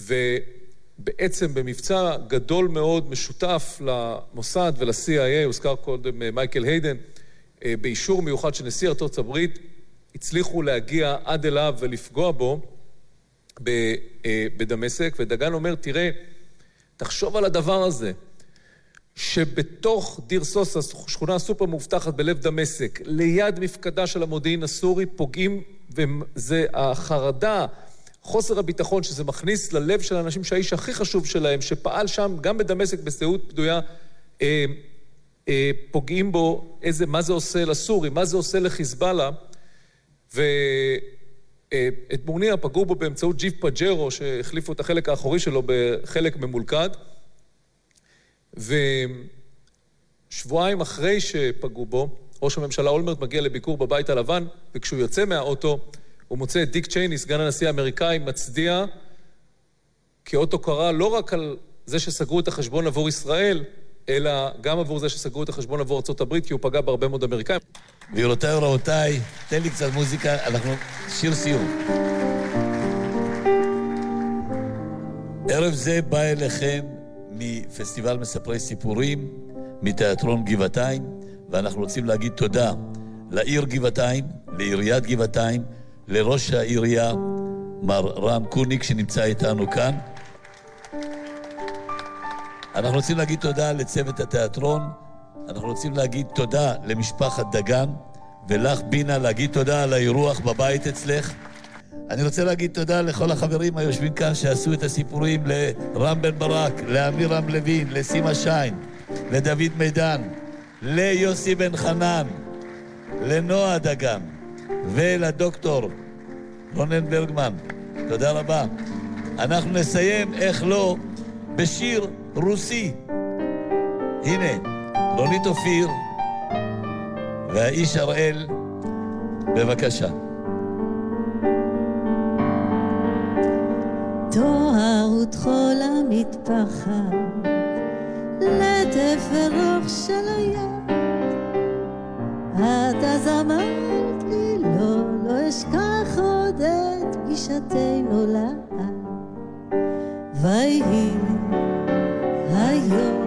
ובעצם במבצע גדול מאוד, משותף למוסד ול-CIA, הוזכר קודם אה, מייקל היידן, באישור מיוחד של נשיא ארצות הברית, הצליחו להגיע עד אליו ולפגוע בו בדמשק, ודגן אומר, תראה, תחשוב על הדבר הזה, שבתוך דיר סוסה, שכונה סופר מאובטחת בלב דמשק, ליד מפקדה של המודיעין הסורי, פוגעים, וזה החרדה, חוסר הביטחון שזה מכניס ללב של האנשים שהאיש הכי חשוב שלהם, שפעל שם גם בדמשק בשאות פדויה, אה, אה, פוגעים בו, איזה, מה זה עושה לסורים, מה זה עושה לחיזבאללה. ואת מורניה פגעו בו באמצעות ג'יפ פג'רו, שהחליפו את החלק האחורי שלו בחלק ממולכד. ושבועיים אחרי שפגעו בו, ראש הממשלה אולמרט מגיע לביקור בבית הלבן, וכשהוא יוצא מהאוטו, הוא מוצא את דיק צ'ייני, סגן הנשיא האמריקאי, מצדיע כאות הוקרה לא רק על זה שסגרו את החשבון עבור ישראל, אלא גם עבור זה שסגרו את החשבון עבור ארה"ב, כי הוא פגע בהרבה מאוד אמריקאים. גבירותיי ורבותיי, תן לי קצת מוזיקה, אנחנו... שיר סיום. ערב זה בא אליכם מפסטיבל מספרי סיפורים, מתיאטרון גבעתיים, ואנחנו רוצים להגיד תודה לעיר גבעתיים, לעיריית גבעתיים, לראש העירייה, מר רם קוניק, שנמצא איתנו כאן. אנחנו רוצים להגיד תודה לצוות התיאטרון, אנחנו רוצים להגיד תודה למשפחת דגן, ולך, בינה, להגיד תודה על האירוח בבית אצלך. אני רוצה להגיד תודה לכל החברים היושבים כאן שעשו את הסיפורים, לרם בן ברק, לאמירם לוין, לסימה שיין, לדוד מידן, ליוסי בן חנן, לנועה דגן ולדוקטור רונן ברגמן. תודה רבה. אנחנו נסיים, איך לא, בשיר רוסי. הנה, רונית אופיר והאיש הראל, בבקשה. תואר וטחול המטפחת, לטף ורוח של היד. את אז אמרת לי לא, לא אשכח עוד את פגישתנו לאט. ויהי היום,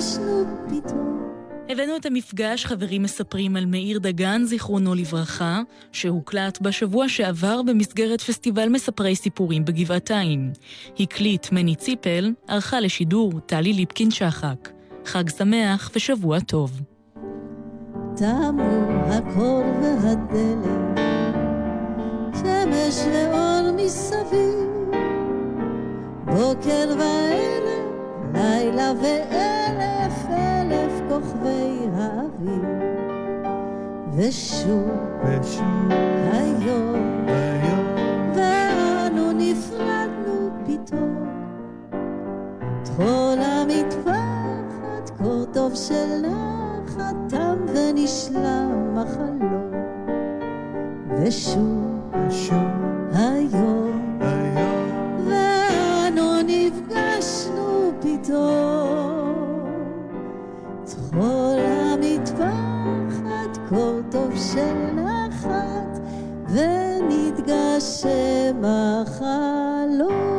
נפגשנו פתאום. הבאנו את המפגש, חברים מספרים על מאיר דגן, זיכרונו לברכה, שהוקלט בשבוע שעבר במסגרת פסטיבל מספרי סיפורים בגבעתיים. הקליט מני ציפל, ערכה לשידור טלי ליפקין שחק. חג שמח ושבוע טוב. תמו הקור והדלת, שמש ואור מסביב, בוקר וערב, לילה ואלף אלף כוכבי האוויר. ושוב, ושוב, היום, היום, ואנו נפרדנו פתאום. טחול המטפחת, קור טוב של נחת, תם ונשלם החלום. ושוב, ושוב, היום, ונתגשם החלום.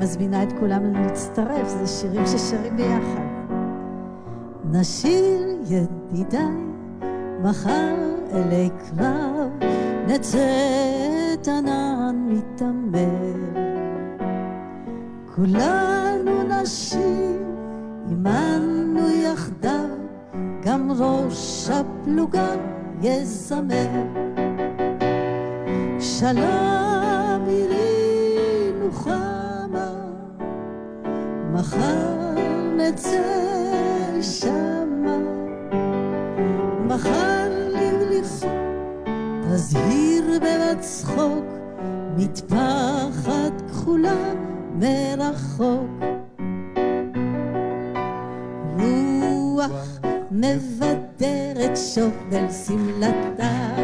מזמינה את כולם להצטרף, זה שירים ששרים ביחד. נשיר ידידיי, מחר אלי קרב, נצא את ענן מתעמר. כולנו נשיר, עמנו יחדיו, גם ראש הפלוגה יזמר. שלום עירי נוחמה, מחר נצא שמה, תזהיר במצחוק, מטפחת כחולה מרחוק. רוח מבדרת שובל שמלתה,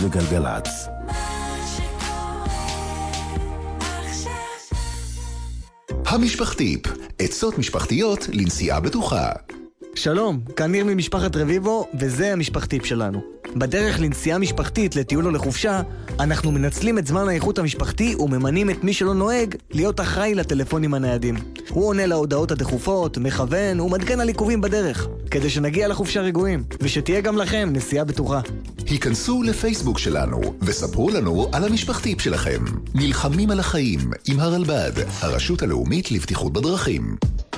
וגלגלצ. המשפחתיפ, עצות משפחתיות לנסיעה בטוחה. שלום, כאן ניר ממשפחת רביבו, וזה המשפחתיפ שלנו. בדרך לנסיעה משפחתית לטיול או לחופשה, אנחנו מנצלים את זמן האיכות המשפחתי וממנים את מי שלא נוהג להיות אחראי לטלפונים הניידים. הוא עונה להודעות הדחופות, מכוון ומעדכן על עיכובים בדרך, כדי שנגיע לחופשה רגועים, ושתהיה גם לכם נסיעה בטוחה. היכנסו לפייסבוק שלנו וספרו לנו על המשפחתיפ שלכם. נלחמים על החיים עם הרלב"ד, הרשות הלאומית לבטיחות בדרכים.